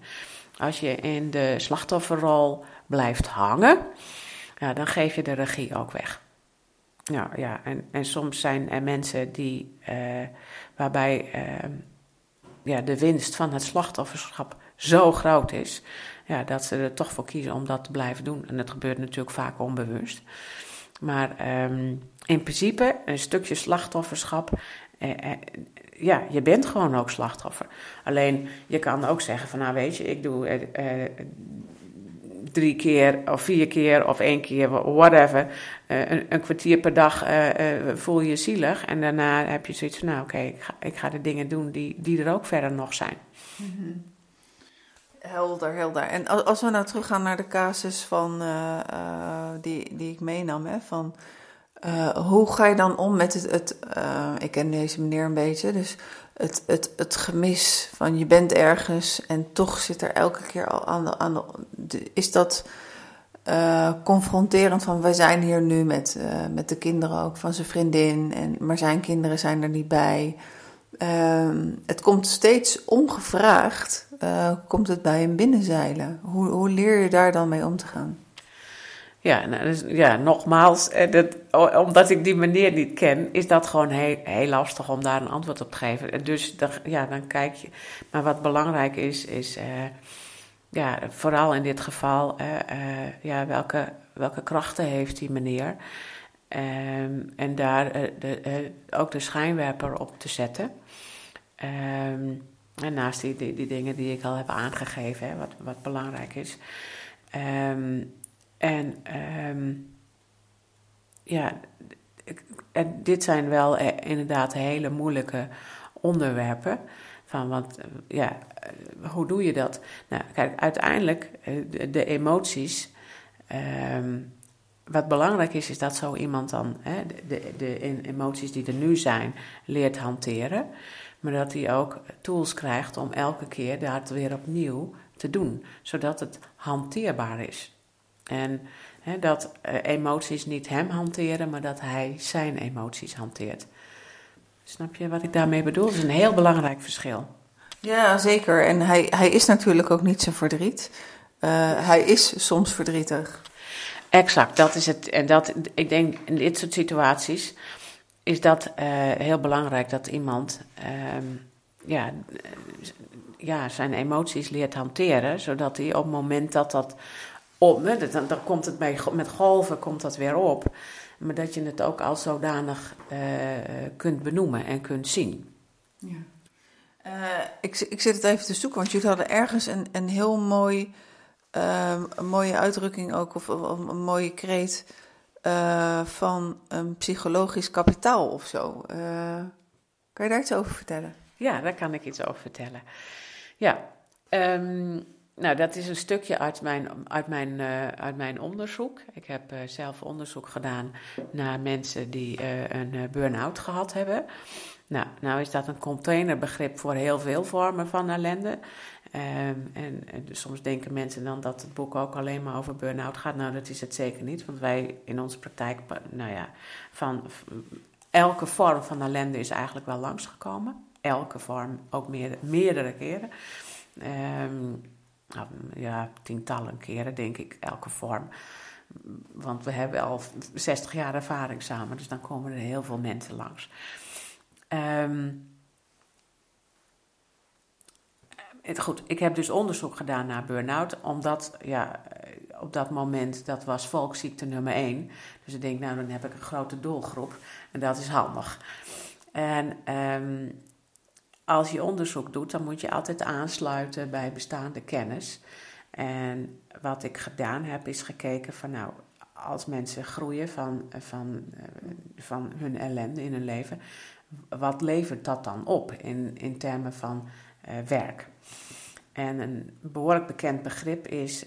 Als je in de slachtofferrol blijft hangen, ja, dan geef je de regie ook weg. Ja, ja en, en soms zijn er mensen die, uh, waarbij uh, ja, de winst van het slachtofferschap zo groot is, ja, dat ze er toch voor kiezen om dat te blijven doen. En dat gebeurt natuurlijk vaak onbewust. Maar um, in principe, een stukje slachtofferschap. Eh, eh, ja, je bent gewoon ook slachtoffer. Alleen je kan ook zeggen: van nou weet je, ik doe eh, drie keer of vier keer of één keer, whatever. Een, een, kwartier per dag voel je zielig. En daarna heb je zoiets van: nou oké, ik, ga, ik ga de dingen doen die, die er ook verder nog zijn. Mm -hmm. Helder, helder. En als we nou teruggaan naar de casus van, die, die ik meenam, hè, van uh, hoe ga je dan om met het, het ik ken deze meneer een beetje, dus het, het, het gemis van je bent ergens en toch zit er elke keer al aan de, aan de is dat confronterend van wij zijn hier nu met, met de kinderen ook van zijn vriendin, en, maar zijn kinderen zijn er niet bij. Ehm, het komt steeds ongevraagd, komt het bij hem binnenzeilen. Hoe, hoe leer je daar dan mee om te gaan? Ja, nou, dus, ja nogmaals, eh, dat, omdat ik die meneer niet ken, is dat gewoon heel, heel lastig om daar een antwoord op te geven. Dus dan, ja, dan kijk je. Maar wat belangrijk is, is uh, ja, vooral in dit geval, uh, ja, welke, welke krachten heeft die meneer? Um, en daar de, ook de schijnwerper op te zetten. Um, en naast die, die, die, dingen die ik al heb aangegeven, hè, wat, wat belangrijk is. Um, en um, ja, en dit zijn wel eh, inderdaad hele moeilijke onderwerpen. Van, want ja, hoe doe je dat? Nou, kijk, uiteindelijk, eh, de, de emoties. Um, wat belangrijk is, is dat zo iemand dan hè, de, de emoties die er nu zijn leert hanteren. Maar dat hij ook tools krijgt om elke keer dat weer opnieuw te doen. Zodat het hanteerbaar is. En hè, dat uh, emoties niet hem hanteren, maar dat hij zijn emoties hanteert. Snap je wat ik daarmee bedoel? Dat is een heel belangrijk verschil. Ja, zeker. En hij, hij is natuurlijk ook niet zijn verdriet. Uh, hij is soms verdrietig. Exact, dat is het. En dat, ik denk in dit soort situaties is dat uh, heel belangrijk dat iemand uh, ja, ja, zijn emoties leert hanteren, zodat hij op het moment dat dat op, dan, dan komt het bij, met golven komt dat weer op, maar dat je het ook als zodanig uh, kunt benoemen en kunt zien. Ja. ik, ik zit het even te zoeken, want jullie hadden ergens een, een heel mooi uh, een mooie uitdrukking ook, of, of een mooie kreet van een psychologisch kapitaal of zo. Kan je daar iets over vertellen? Ja, daar kan ik iets over vertellen. Ja, um, nou, dat is een stukje uit mijn, uit mijn, uh, uit mijn onderzoek. Ik heb uh, zelf onderzoek gedaan naar mensen die uh, een burn-out gehad hebben. Nou, nou is dat een containerbegrip voor heel veel vormen van ellende. Um, en, en dus soms denken mensen dan dat het boek ook alleen maar over burn-out gaat. Nou, dat is het zeker niet, want wij in onze praktijk, nou ja, van elke vorm van ellende is eigenlijk wel langsgekomen. Elke vorm, ook meer, meerdere keren. Ehm, nou, ja, tientallen keren denk ik, elke vorm. Want we hebben al 60 jaar ervaring samen, dus dan komen er heel veel mensen langs. Um, goed, ik heb dus onderzoek gedaan naar burn-out, omdat ja, op dat moment, dat was volksziekte nummer 1. Dus ik denk, nou dan heb ik een grote doelgroep en dat is handig. En um, als je onderzoek doet, dan moet je altijd aansluiten bij bestaande kennis. En wat ik gedaan heb, is gekeken van nou, als mensen groeien van, van, eh, van hun ellende in hun leven, wat levert dat dan op in, in termen van uh, werk? En een behoorlijk bekend begrip is,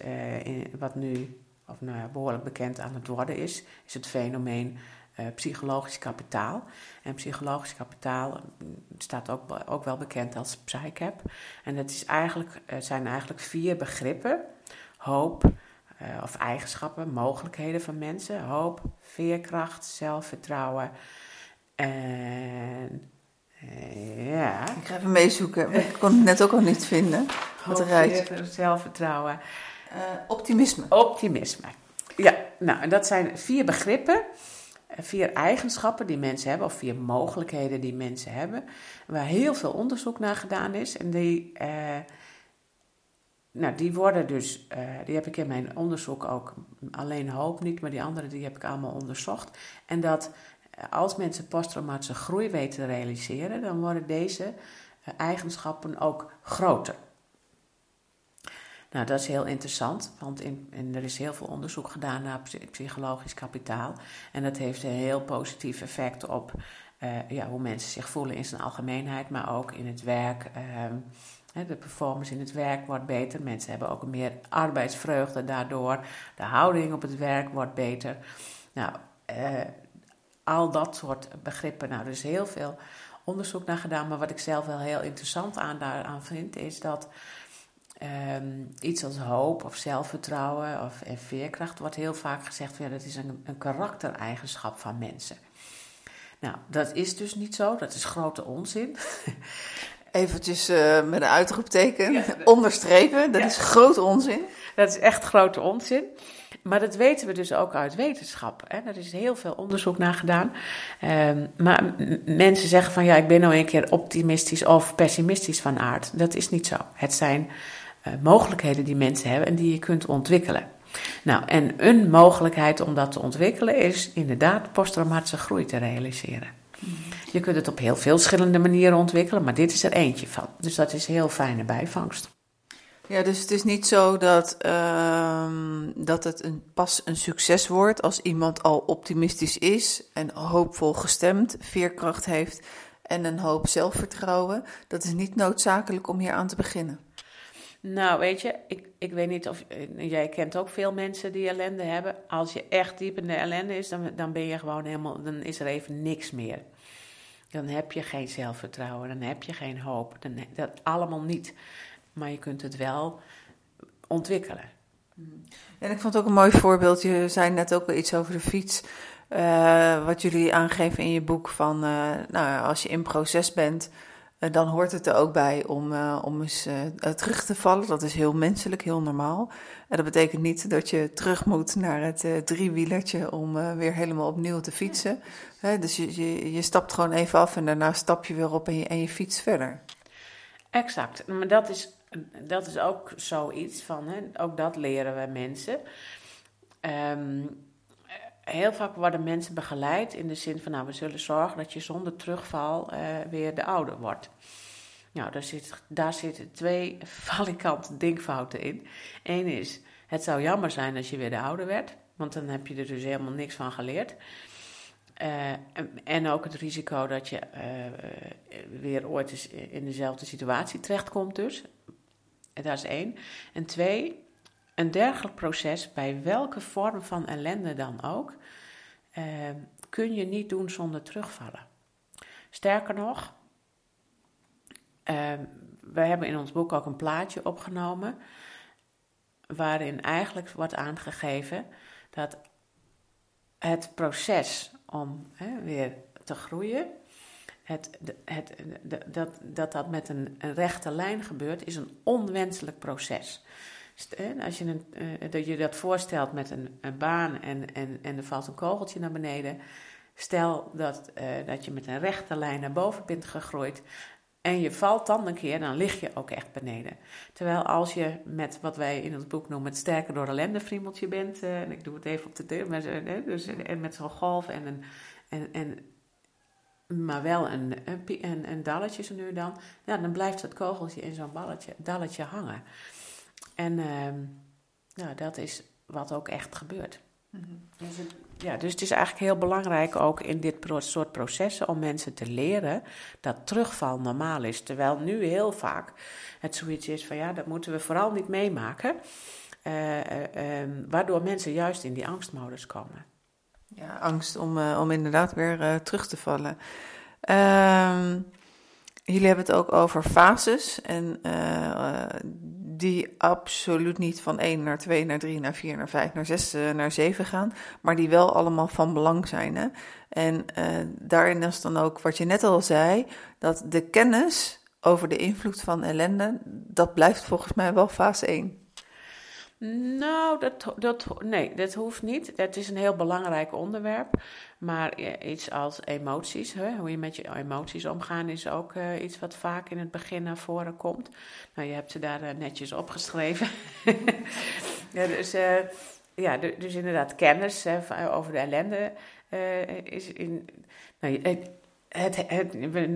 wat nu, of nou, behoorlijk bekend aan het worden is, is het fenomeen uh, psychologisch kapitaal. En psychologisch kapitaal mm, staat ook, ook wel bekend als PsyCap. En dat is eigenlijk, het zijn eigenlijk vier begrippen: hoop, uh, of eigenschappen, mogelijkheden van mensen: hoop, veerkracht, zelfvertrouwen en. Uh, ja. Ik ga even meezoeken. Ik kon het net ook al niet vinden. Wat eruit. Zelfvertrouwen. optimisme. Optimisme. Ja, nou, en dat zijn vier begrippen vier eigenschappen die mensen hebben, of vier mogelijkheden die mensen hebben, waar heel veel onderzoek naar gedaan is. En die, uh, nou, die worden dus, uh, die heb ik in mijn onderzoek ook, alleen hoop niet, maar die andere die heb ik allemaal onderzocht. En dat eh, als mensen posttraumatische groei weten te realiseren, dan worden deze eigenschappen ook groter. Nou, dat is heel interessant, want in, er is heel veel onderzoek gedaan naar psychologisch kapitaal. En dat heeft een heel positief effect op uh, ja, hoe mensen zich voelen in zijn algemeenheid, maar ook in het werk. Uh, de performance in het werk wordt beter. Mensen hebben ook meer arbeidsvreugde daardoor. De houding op het werk wordt beter. Nou, uh, al dat soort begrippen. Nou, er is heel veel onderzoek naar gedaan. Maar wat ik zelf wel heel interessant aan daaraan vind, is dat Um, iets als hoop of zelfvertrouwen of en veerkracht wordt heel vaak gezegd: ja, dat is een, een karaktereigenschap van mensen. Nou, dat is dus niet zo, dat is grote onzin. Eventjes uh, met een uitroepteken onderstrepen, dat is grote onzin. Dat is echt grote onzin. Maar dat weten we dus ook uit wetenschap. Hè? Er is heel veel onderzoek naar gedaan. Um, maar mensen zeggen van ja, ik ben nou een keer optimistisch of pessimistisch van aard. Dat is niet zo. Het zijn mogelijkheden die mensen hebben en die je kunt ontwikkelen. Nou, en een mogelijkheid om dat te ontwikkelen is inderdaad posttraumatische groei te realiseren. Je kunt het op heel veel verschillende manieren ontwikkelen, maar dit is er eentje van. Dus dat is heel fijne bijvangst. Ja, dus het is niet zo dat, uh, dat het een, pas een succes wordt als iemand al optimistisch is en hoopvol gestemd, veerkracht heeft en een hoop zelfvertrouwen. Dat is niet noodzakelijk om hier aan te beginnen. Nou, weet je, ik, ik weet niet of. Jij kent ook veel mensen die ellende hebben. Als je echt diep in de ellende is, dan, dan ben je gewoon helemaal. Dan is er even niks meer. Dan heb je geen zelfvertrouwen, dan heb je geen hoop. Dan, dat allemaal niet. Maar je kunt het wel ontwikkelen. En ik vond het ook een mooi voorbeeld. Je zei net ook wel iets over de fiets. Uh, wat jullie aangeven in je boek van, uh, nou, als je in proces bent, dan hoort het er ook bij om, om eens terug te vallen. Dat is heel menselijk, heel normaal. En dat betekent niet dat je terug moet naar het driewielertje om weer helemaal opnieuw te fietsen. dus je, je, je, stapt gewoon even af en daarna stap je weer op en je, en je fietst verder. Exact, maar dat is dat is ook zoiets van, hè, ook dat leren we mensen. Um, heel vaak worden mensen begeleid in de zin van, nou, we zullen zorgen dat je zonder terugval uh, weer de ouder wordt. Nou, daar, zit, daar zitten twee valikante denkfouten in. Eén is, het zou jammer zijn als je weer de ouder werd, want dan heb je er dus helemaal niks van geleerd. Uh, en ook het risico dat je uh, weer ooit eens in dezelfde situatie terechtkomt dus. Dat is één. En twee, een dergelijk proces, bij welke vorm van ellende dan ook, uh, kun je niet doen zonder terugvallen. Sterker nog, uh, we hebben in ons boek ook een plaatje opgenomen, waarin eigenlijk wordt aangegeven dat het proces om weer te groeien, het, dat, dat dat met een, rechte lijn gebeurt, is een onwenselijk proces. Als je, een, uh, dat je dat voorstelt met een, een baan en, en, en er valt een kogeltje naar beneden. Stel dat, uh, dat je met een rechte lijn naar boven bent gegroeid. En je valt dan een keer, dan lig je ook echt beneden. Terwijl als je met wat wij in het boek noemen het sterker door ellende friemeltje bent. Uh, en ik doe het even op de deur. Met, dus, en met zo'n golf en een. En, en, maar wel een, een, een, dalletje zo nu dan. Ja, dan blijft het kogeltje in zo'n balletje, dalletje hangen. En uh, nou, dat is wat ook echt gebeurt. Mm dus, het, ja, dus het is eigenlijk heel belangrijk ook in dit soort processen om mensen te leren dat terugval normaal is. Terwijl nu heel vaak het zoiets is van ja, dat moeten we vooral niet meemaken. Uh, uh, um, waardoor mensen juist in die angstmodus komen. Ja, angst om, uh, om inderdaad weer terug te vallen. Ehm, jullie hebben het ook over fases. En die absoluut niet van 1 naar 2 naar 3 naar 4 naar 5 naar 6 uh, naar 7 gaan, maar die wel allemaal van belang zijn. Hè? En uh, daarin is dan ook wat je net al zei, dat de kennis over de invloed van ellende, dat blijft volgens mij wel fase 1. Nou, dat, dat, nee, dat hoeft niet. Het is een heel belangrijk onderwerp. Maar iets als emoties, hè, hoe je met je emoties omgaan, is ook uh, iets wat vaak in het begin naar voren komt. Nou, je hebt ze daar uh, netjes opgeschreven. ja, dus, uh, ja, dus inderdaad, kennis hè, over de ellende is in. Nou, het, het, het,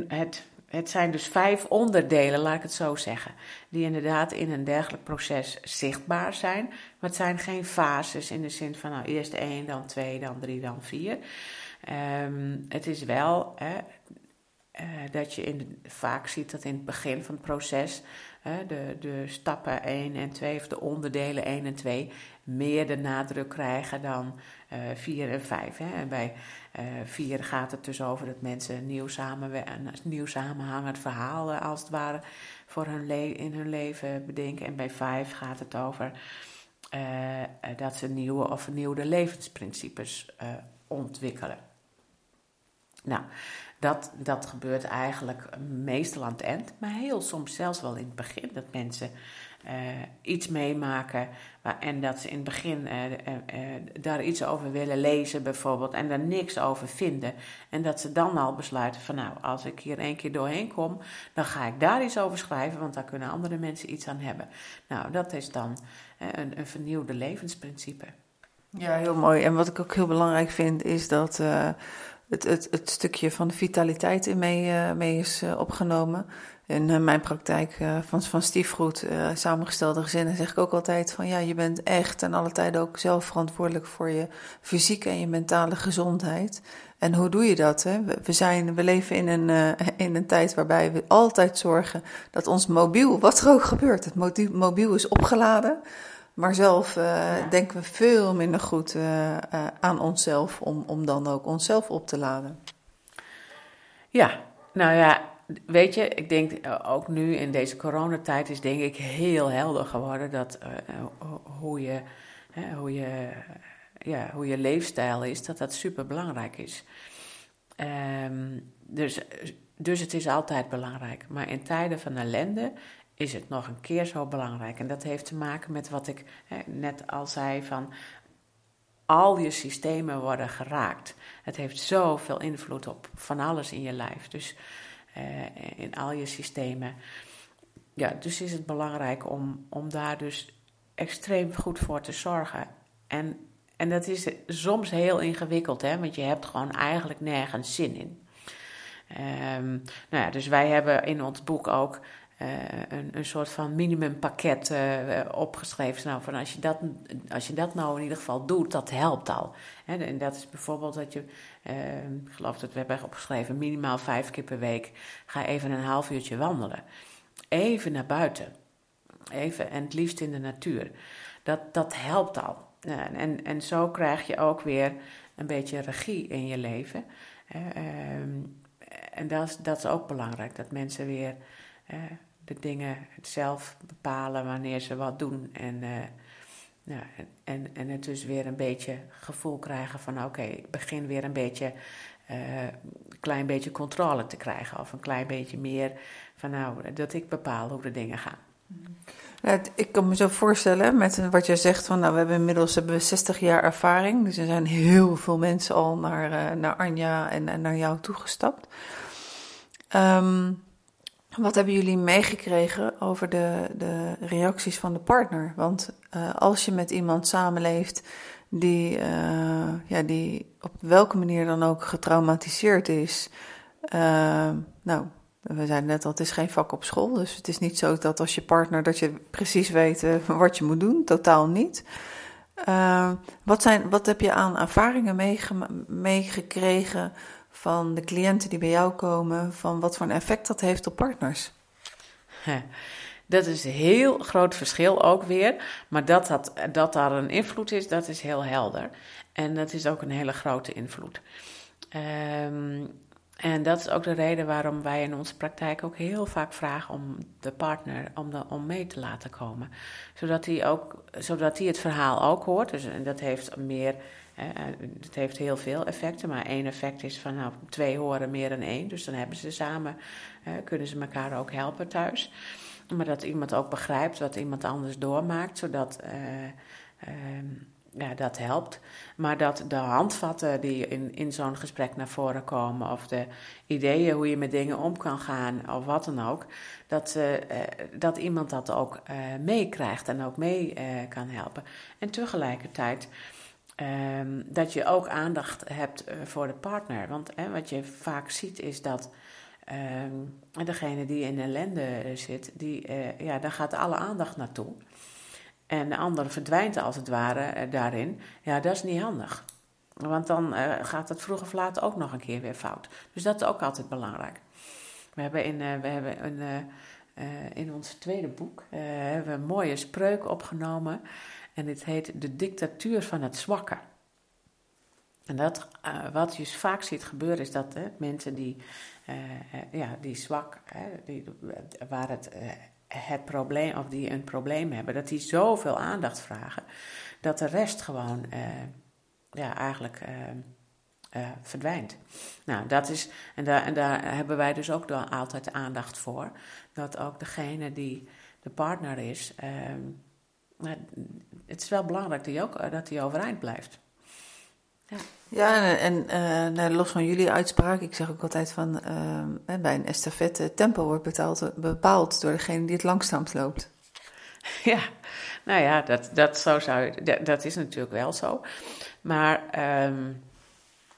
het het zijn dus vijf onderdelen, laat ik het zo zeggen, die inderdaad in een dergelijk proces zichtbaar zijn. Maar het zijn geen fases in de zin van nou, eerst één, dan twee, dan drie, dan vier. Um, het is wel hè, uh, dat je in, vaak ziet dat in het begin van het proces hè, de, de stappen 1 en 2, of de onderdelen 1 en 2, meer de nadruk krijgen dan 4 uh, en 5. Hè. En bij 4 uh, gaat het dus over dat mensen een nieuw, een nieuw samenhangend verhaal uh, als het ware voor hun in hun leven bedenken. En bij 5 gaat het over uh, dat ze nieuwe of vernieuwde levensprincipes ontwikkelen. Nou, dat, dat gebeurt eigenlijk meestal aan het eind, maar heel soms zelfs wel in het begin. Dat mensen uh, iets meemaken en dat ze in het begin uh, uh, daar iets over willen lezen bijvoorbeeld en daar niks over vinden. En dat ze dan al besluiten van nou, als ik hier één keer doorheen kom, dan ga ik daar iets over schrijven, want daar kunnen andere mensen iets aan hebben. Nou, dat is dan een, een vernieuwde levensprincipe. Ja, heel mooi. En wat ik ook heel belangrijk vind is dat het, het, het stukje van vitaliteit in mee, mee is opgenomen. In uh, mijn praktijk van, van stiefgoed, samengestelde gezinnen, zeg ik ook altijd van ja, je bent echt en alle tijden ook zelf verantwoordelijk voor je fysieke en je mentale gezondheid. En hoe doe je dat? Hè? We, zijn, we leven in een, in een tijd waarbij we altijd zorgen dat ons mobiel, wat er ook gebeurt, het mobiel is opgeladen. Maar zelf uh, denken we veel minder goed uh, uh, aan onszelf om, om dan ook onszelf op te laden. Ja, nou ja, weet je, ik denk ook nu in deze coronatijd is denk ik heel helder geworden dat hoe, je, hoe, je, ja, hoe je leefstijl is, dat dat super belangrijk is. Um, dus, dus het is altijd belangrijk. Maar in tijden van ellende is het nog een keer zo belangrijk. En dat heeft te maken met wat ik hè, net al zei van al je systemen worden geraakt. Het heeft zoveel invloed op van alles in je lijf. Dus in al je systemen. Ja, dus is het belangrijk om, om daar dus extreem goed voor te zorgen. En, en dat is soms heel ingewikkeld, hè, want je hebt gewoon eigenlijk nergens zin in. Um, nou ja, dus wij hebben in ons boek ook uh, een, een soort van minimumpakket uh, opgeschreven. Nou, van als je, dat, als je dat nou in ieder geval doet, dat helpt al. En dat is bijvoorbeeld dat je, uh, ik geloof dat we hebben opgeschreven, minimaal vijf keer per week ga even een half uurtje wandelen. Even naar buiten. Even, en het liefst in de natuur. Dat, dat helpt al. En, en, zo krijg je ook weer een beetje regie in je leven. Ehm, en dat is, dat is ook belangrijk, dat mensen weer de dingen zelf bepalen wanneer ze wat doen. En, nou, en, en het dus weer een beetje gevoel krijgen van oké, ik begin weer een beetje een klein beetje controle te krijgen. Of een klein beetje meer van nou, dat ik bepaal hoe de dingen gaan. Ja, ik kan me zo voorstellen met wat je zegt van nou we hebben inmiddels hebben we 60 jaar ervaring. Dus er zijn heel veel mensen al naar, naar Anja en, en naar jou toegestapt. Um, wat hebben jullie meegekregen over de, de reacties van de partner? Want uh, als je met iemand samenleeft die, uh, ja, die op welke manier dan ook getraumatiseerd is. Uh, nou, we zeiden net al, het is geen vak op school. Dus het is niet zo dat als je partner dat je precies weet wat je moet doen. Totaal niet. wat, zijn, wat heb je aan ervaringen meegekregen van de cliënten die bij jou komen, van wat voor een effect dat heeft op partners? Dat is een heel groot verschil ook weer. Maar dat, dat, dat daar een invloed is, dat is heel helder. En dat is ook een hele grote invloed. Um, en dat is ook de reden waarom wij in onze praktijk ook heel vaak vragen om de partner om, de, om mee te laten komen. Zodat hij, ook, zodat hij het verhaal ook hoort. Dus, en dat heeft meer het heeft heel veel effecten, maar één effect is van nou, twee horen meer dan één. Dus dan hebben ze samen, kunnen ze elkaar ook helpen thuis. Maar dat iemand ook begrijpt wat iemand anders doormaakt, zodat uh, ja, dat helpt. Maar dat de handvatten die in, in zo'n gesprek naar voren komen, of de ideeën hoe je met dingen om kan gaan, of wat dan ook, dat, dat iemand dat ook meekrijgt en ook mee kan helpen. En tegelijkertijd Um, dat je ook aandacht hebt uh, voor de partner. Want hè, wat je vaak ziet is dat um, degene die in ellende zit, die, uh, ja, daar gaat alle aandacht naartoe. En de ander verdwijnt als het ware daarin. Ja, dat is niet handig. Want dan gaat het vroeg of laat ook nog een keer weer fout. Dus dat is ook altijd belangrijk. We hebben in, we hebben een, in ons tweede boek hebben we een mooie spreuk opgenomen. En dit heet De dictatuur van het zwakke. En dat, uh, wat je vaak ziet gebeuren is dat mensen die, uh, ja, die zwak, die, waar het, het probleem, of die een probleem hebben, dat die zoveel aandacht vragen, dat de rest gewoon ja, eigenlijk verdwijnt. Nou, dat is, en daar, en daar hebben wij dus ook altijd aandacht voor, dat ook degene die de partner is, ehm, maar het is wel belangrijk dat hij ook eh, dat hij overeind blijft. Ja, ja en, en uh, los van jullie uitspraak, ik zeg ook altijd van uh, bij een estafette, tempo wordt betaald, bepaald door degene die het langzaamst loopt. Ja, nou ja, dat, dat, zo zou dat, dat is natuurlijk wel zo. Maar um,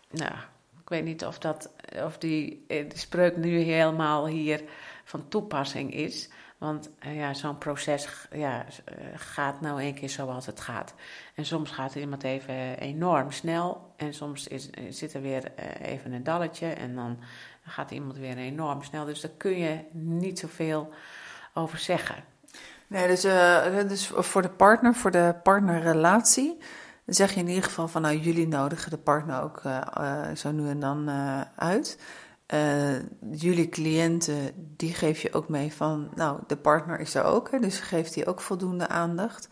nou, ik weet niet of, dat, of die, die spreuk nu helemaal hier van toepassing is. Want uh, ja, zo'n proces ja, uh, gaat nou een keer zoals het gaat. En soms gaat iemand even enorm snel. En soms is, eh, zit er weer even een dalletje. En dan gaat iemand weer enorm snel. Dus daar kun je niet zoveel over zeggen. Nee, dus, dus voor de partner, voor de partnerrelatie. zeg je in ieder geval van nou, jullie nodigen de partner ook zo nu en dan uit. Uh, jullie cliënten, die geef je ook mee van, nou, de partner is er ook, hè, dus geeft die ook voldoende aandacht.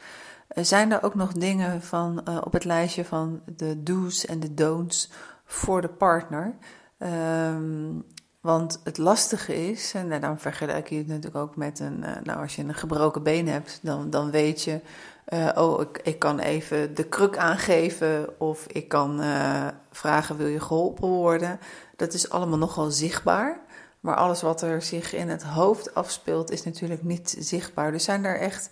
Uh, zijn er ook nog dingen van, uh, op het lijstje van de do's en de don'ts voor de partner? Um, want het lastige is, en dan vergelijk je het natuurlijk ook met een, nou, als je een gebroken been hebt, dan, dan weet je, oh, ik, ik kan even de kruk aangeven of ik kan vragen, wil je geholpen worden? Dat is allemaal nogal zichtbaar. Maar alles wat er zich in het hoofd afspeelt, is natuurlijk niet zichtbaar. Dus zijn er echt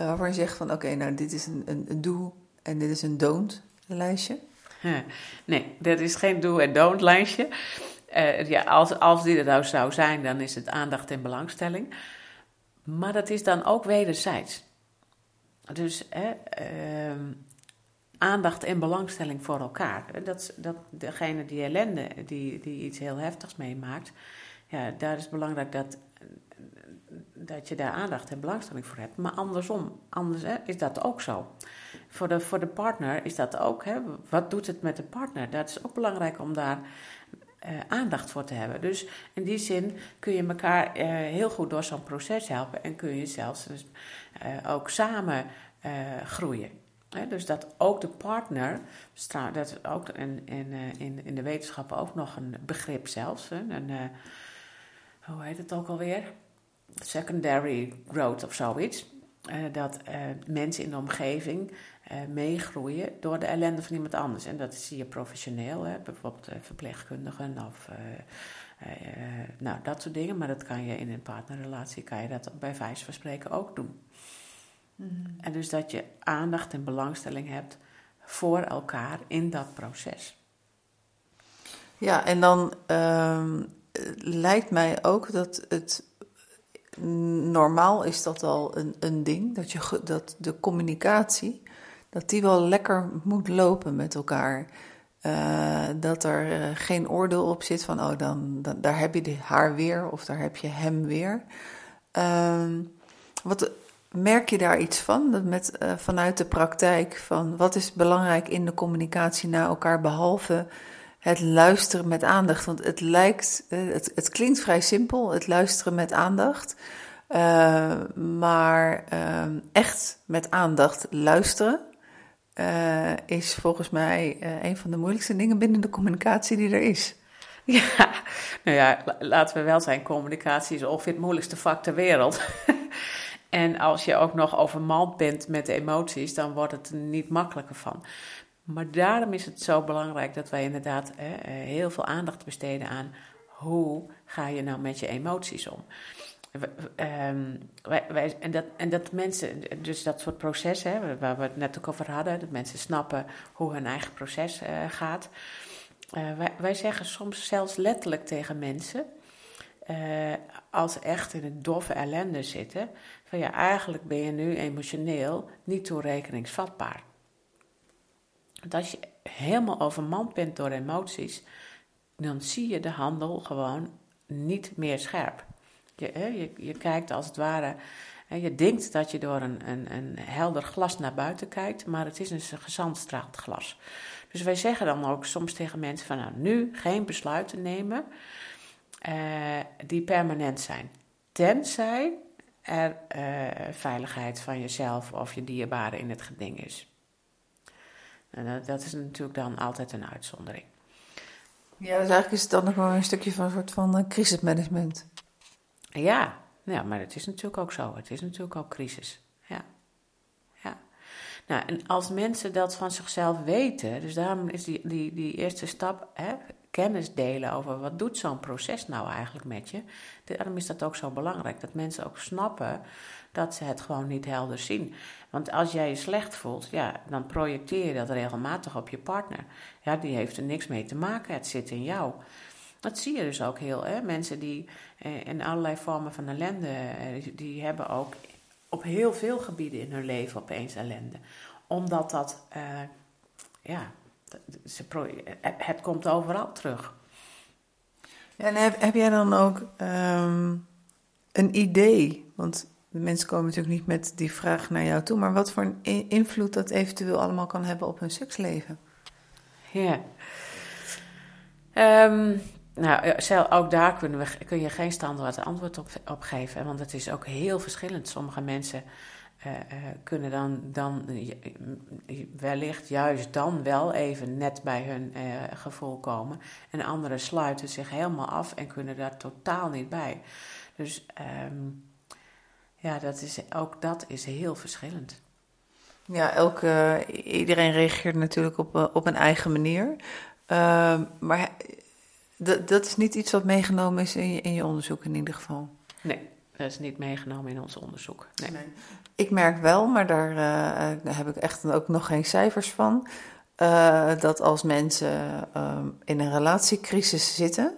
uh, waar je zegt van oké, nou dit is een, een, do en dit is een don't lijstje? Nee, dat is geen do en don't lijstje. Uh, ja, als, als die er nou zou zijn, dan is het aandacht en belangstelling. Maar dat is dan ook wederzijds. Dus hè, uh, aandacht en belangstelling voor elkaar. Dat, dat degene die ellende, die, die iets heel heftigs meemaakt, ja, daar is belangrijk dat, dat je daar aandacht en belangstelling voor hebt. Maar andersom, anders hè, is dat ook zo. Voor de, voor de partner is dat ook. Hè, wat doet het met de partner? Dat is ook belangrijk om daar uh, aandacht voor te hebben. Dus in die zin kun je elkaar uh, heel goed door zo'n proces helpen en kun je zelfs dus, ook samen groeien. Dus dat ook de partner, dat is ook in, in, in, in de wetenschap ook nog een begrip zelfs. Een, hoe heet het ook alweer? Secondary growth of zoiets. dat mensen in de omgeving meegroeien door de ellende van iemand anders. En dat zie je professioneel, hè? bijvoorbeeld verpleegkundigen of nou, dat soort dingen. Maar dat kan je in een partnerrelatie, kan je dat bij wijze van spreken ook doen. Mhm. En dus dat je aandacht en belangstelling hebt voor elkaar in dat proces. Ja, en dan uh, lijkt mij ook dat het normaal is dat al een, een ding, dat, je, dat de communicatie, dat die wel lekker moet lopen met elkaar. Uh, dat er uh, geen oordeel op zit van, oh, dan, dan, daar heb je haar weer of daar heb je hem weer. Uh, wat Merk je daar iets van? Dat met, uh, vanuit de praktijk van wat is belangrijk in de communicatie naar elkaar, behalve het luisteren met aandacht? Want het lijkt, uh, het, het, klinkt vrij simpel, het luisteren met aandacht. Uh, maar echt met aandacht luisteren is volgens mij een van de moeilijkste dingen binnen de communicatie die er is. Ja, nou ja, laten we wel zijn, communicatie is ongeveer het moeilijkste vak ter wereld. En als je ook nog overmand bent met de emoties, dan wordt het er niet makkelijker van. Maar daarom is het zo belangrijk dat wij inderdaad hè, eh, heel veel aandacht besteden aan hoe ga je nou met je emoties om. Um, wij, en, dat, en dat mensen, dus dat soort processen waar we het net ook over hadden, dat mensen snappen hoe hun eigen proces uh, gaat. Uh, wij, zeggen soms zelfs letterlijk tegen mensen, als ze echt in een doffe ellende zitten, van ja, eigenlijk ben je nu emotioneel niet toerekeningsvatbaar. Want als je helemaal overmand bent door emoties, dan zie je de handel gewoon niet meer scherp. Je, je, je kijkt als het ware, je denkt dat je door een, een, een helder glas naar buiten kijkt, maar het is een gezandstraald glas. Dus wij zeggen dan ook soms tegen mensen van nou, nu geen besluiten nemen uh, die permanent zijn. Tenzij er uh, veiligheid van jezelf of je dierbare in het geding is. En dat, dat, is natuurlijk dan altijd een uitzondering. Ja, dus eigenlijk is het dan nog wel een stukje van een soort van uh, crisismanagement. Ja, ja, maar het is natuurlijk ook zo. Het is natuurlijk ook crisis. Ja. ja. Nou, en als mensen dat van zichzelf weten, dus daarom is die, die, die eerste stap, hè, kennis delen over wat doet zo'n proces nou eigenlijk met je. Daarom is dat ook zo belangrijk, dat mensen ook snappen dat ze het gewoon niet helder zien. Want als jij je slecht voelt, ja, dan projecteer je dat regelmatig op je partner. Ja, die heeft er niks mee te maken, het zit in jou. Dat zie je dus ook heel, hè? mensen die eh, in allerlei vormen van ellende, eh, die hebben ook op heel veel gebieden in hun leven opeens ellende. Omdat dat, uh, ja, ze het komt overal terug. en heb, heb jij dan ook um, een idee? Want de mensen komen natuurlijk niet met die vraag naar jou toe, maar wat voor een invloed dat eventueel allemaal kan hebben op hun seksleven? Ja. Um, nou, ook daar kunnen we, kun je geen standaard antwoord op, op geven, want het is ook heel verschillend. Sommige mensen uh, kunnen dan, dan wellicht juist dan wel even net bij hun uh, gevoel komen. En anderen sluiten zich helemaal af en kunnen daar totaal niet bij. Dus um, ja, dat is, ook dat is heel verschillend. Ja, elke, iedereen reageert natuurlijk op, op een eigen manier. Uh, maar dat is niet iets wat meegenomen is in je, in je onderzoek in ieder geval. Nee, dat is niet meegenomen in ons onderzoek. Nee. nee. Ik merk wel, maar daar, uh, heb ik echt ook nog geen cijfers van. Uh, dat als mensen uh, in een relatiecrisis zitten,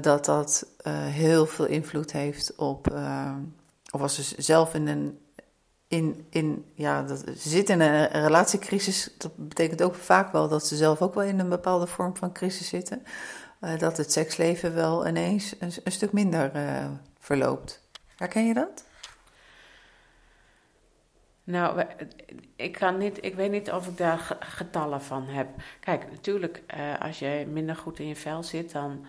dat dat heel veel invloed heeft op. of als ze zelf in een. In, in, ja, dat, ze zitten in een relatiecrisis. Dat betekent ook vaak wel dat ze zelf ook wel in een bepaalde vorm van crisis zitten. dat het seksleven wel ineens een, een stuk minder verloopt. Herken je dat? Nou, ik, kan niet, ik weet niet of ik daar getallen van heb. Kijk, natuurlijk, uh, als je minder goed in je vel zit, dan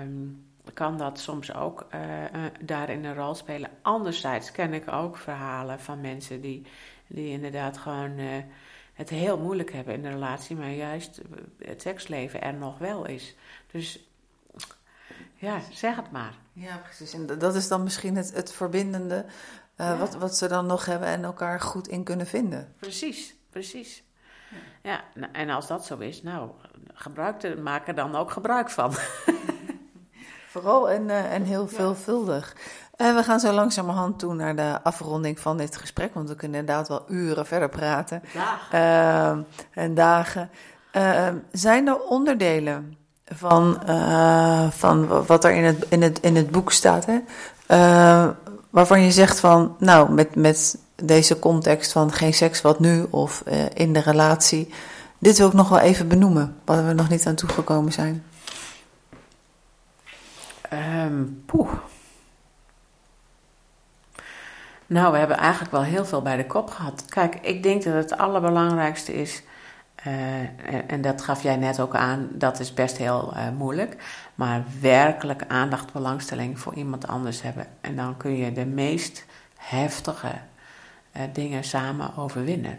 um, kan dat soms ook uh, uh, daarin een rol spelen. Anderzijds ken ik ook verhalen van mensen die Die inderdaad gewoon eh, het heel moeilijk hebben in de relatie, maar juist het seksleven er nog wel is. Dus ja, zeg het maar. Ja, precies. En dat is dan misschien het, het verbindende uh, wat, wat ze dan nog hebben en elkaar goed in kunnen vinden. Precies, precies. Ja, ja en als dat zo is, nou, gebruik er, maak er dan ook gebruik van. Vooral en, uh, en heel veelvuldig. En we gaan zo langzamerhand toe naar de afronding van dit gesprek, want we kunnen inderdaad wel uren verder praten. Dagen. Uh, en dagen. Uh, zijn er onderdelen van, uh, van wat er in het, in het, in het boek staat, hè? Waarvan je zegt van, nou, met, met deze context van geen seks, wat nu, of in de relatie, dit wil ik nog wel even benoemen, waar we nog niet aan toegekomen zijn. Um. Nou, we hebben eigenlijk wel heel veel bij de kop gehad. Kijk, ik denk dat het allerbelangrijkste is, en dat gaf jij net ook aan, dat is best heel uh, moeilijk, maar werkelijk aandacht, belangstelling voor iemand anders hebben. En dan kun je de meest heftige dingen samen overwinnen.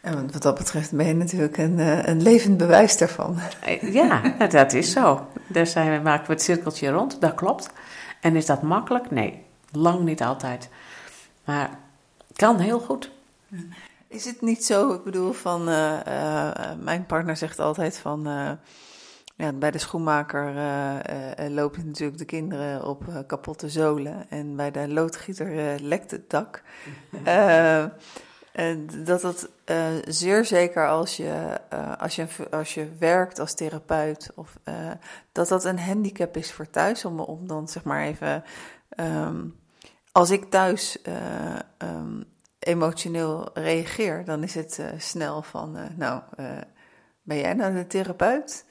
En wat dat betreft ben je natuurlijk een, een levend bewijs daarvan. Ja, dat is zo. Daar zijn, maken we het cirkeltje rond, dat klopt. En is dat makkelijk? Nee. Lang niet altijd. Maar kan heel goed. Is het niet zo, ik bedoel, van uh, uh, mijn partner zegt altijd van. Uh, ja, bij de schoenmaker lopen natuurlijk de kinderen op kapotte zolen. En bij de loodgieter lekt het dak. en dat dat zeer zeker als je, als, je, als je werkt als therapeut, of, dat dat een handicap is voor thuis. Om, om dan zeg maar even. Um, als ik thuis uh, um, emotioneel reageer, dan is het uh, snel van, uh, nou, ben jij nou de therapeut?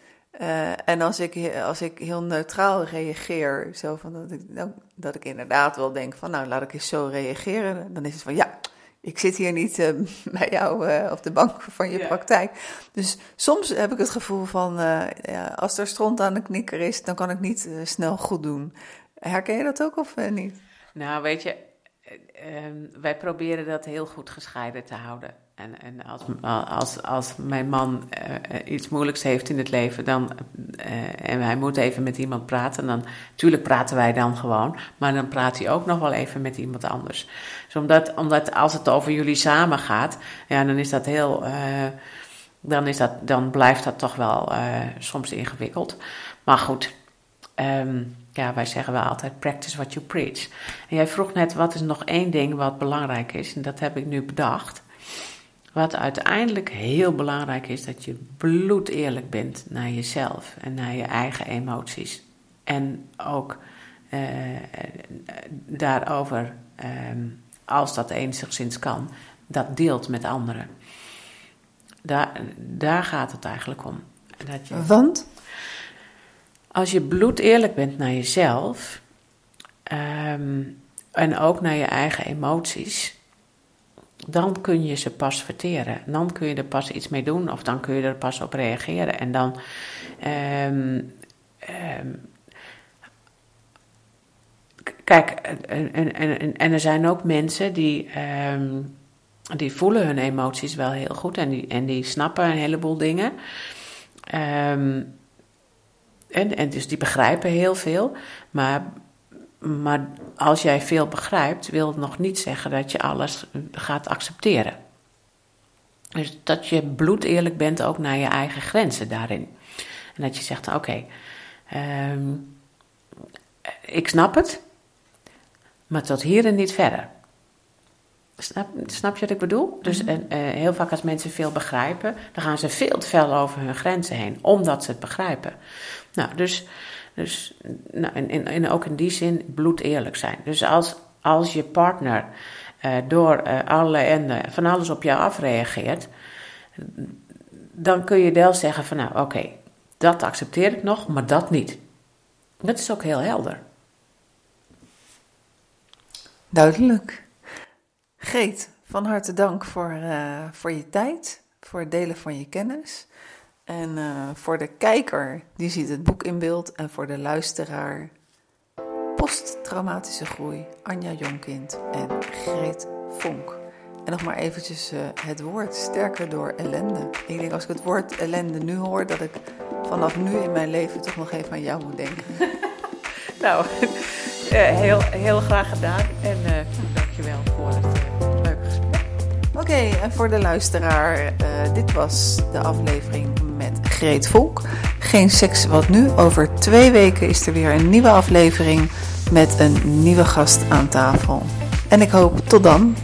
en als ik, als ik heel neutraal reageer, zo van dat ik, nou, dat ik inderdaad wel denk van, nou, laat ik eens zo reageren, dan is het van, ja, ik zit hier niet bij jou op de bank van je yeah. praktijk. Dus soms heb ik het gevoel van, ja, als er stront aan de knikker is, dan kan ik niet snel goed doen. Herken je dat ook of niet? Nou, weet je, uh, wij proberen dat heel goed gescheiden te houden. En, en als, als, als mijn man uh, iets moeilijks heeft in het leven, dan, uh, en hij moet even met iemand praten, dan natuurlijk praten wij dan gewoon, maar dan praat hij ook nog wel even met iemand anders. Dus omdat, omdat als het over jullie samen gaat, ja, dan is dat heel, dan, is dat, dan blijft dat toch wel soms ingewikkeld. Maar goed, um, ja, wij zeggen wel altijd practice what you preach. En jij vroeg net, wat is nog één ding wat belangrijk is? En dat heb ik nu bedacht. Wat uiteindelijk heel belangrijk is, dat je bloed eerlijk bent naar jezelf en naar je eigen emoties. En ook uh, daarover, um, als dat enigszins kan, dat deelt met anderen. Daar, daar gaat het eigenlijk om. Dat je, Want? Als je bloed eerlijk bent naar jezelf um, en ook naar je eigen emoties, dan kun je ze pas verteren. Dan kun je er pas iets mee doen of dan kun je er pas op reageren. En dan. Um, um, kijk, en, en, en, en, er zijn ook mensen die. die voelen hun emoties wel heel goed en die, en die snappen een heleboel dingen. Um, en, en dus die begrijpen heel veel. Maar, maar als jij veel begrijpt, wil het nog niet zeggen dat je alles gaat accepteren. Dus dat je bloed eerlijk bent ook naar je eigen grenzen daarin. En dat je zegt: Oké, okay, um, ik snap het, maar tot hier en niet verder. Snap, snap je wat ik bedoel? Dus uh, heel vaak als mensen veel begrijpen, dan gaan ze veel te veel over hun grenzen heen, omdat ze het begrijpen. Nou, dus, dus nou, en, ook in die zin bloed eerlijk zijn. Dus als, als je partner uh, door uh, allerlei en van alles op jou afreageert, dan kun je wel zeggen van nou oké, dat accepteer ik nog, maar dat niet. Dat is ook heel helder. Duidelijk. Geet, van harte dank voor, uh, voor je tijd, voor het delen van je kennis. En uh, voor de kijker, die ziet het boek in beeld. En voor de luisteraar, posttraumatische groei, Anja Jonkind en Greet Vonk. En nog maar eventjes uh, het woord sterker door ellende. Ik denk als ik het woord ellende nu hoor, dat ik vanaf nu in mijn leven toch nog even aan jou moet denken. nou, heel, heel graag gedaan. En uh, dankjewel voor het leuke gesprek. Oké, en voor de luisteraar, dit was de aflevering Volk. Geen seks wat nu. Over twee weken is er weer een nieuwe aflevering met een nieuwe gast aan tafel. En ik hoop tot dan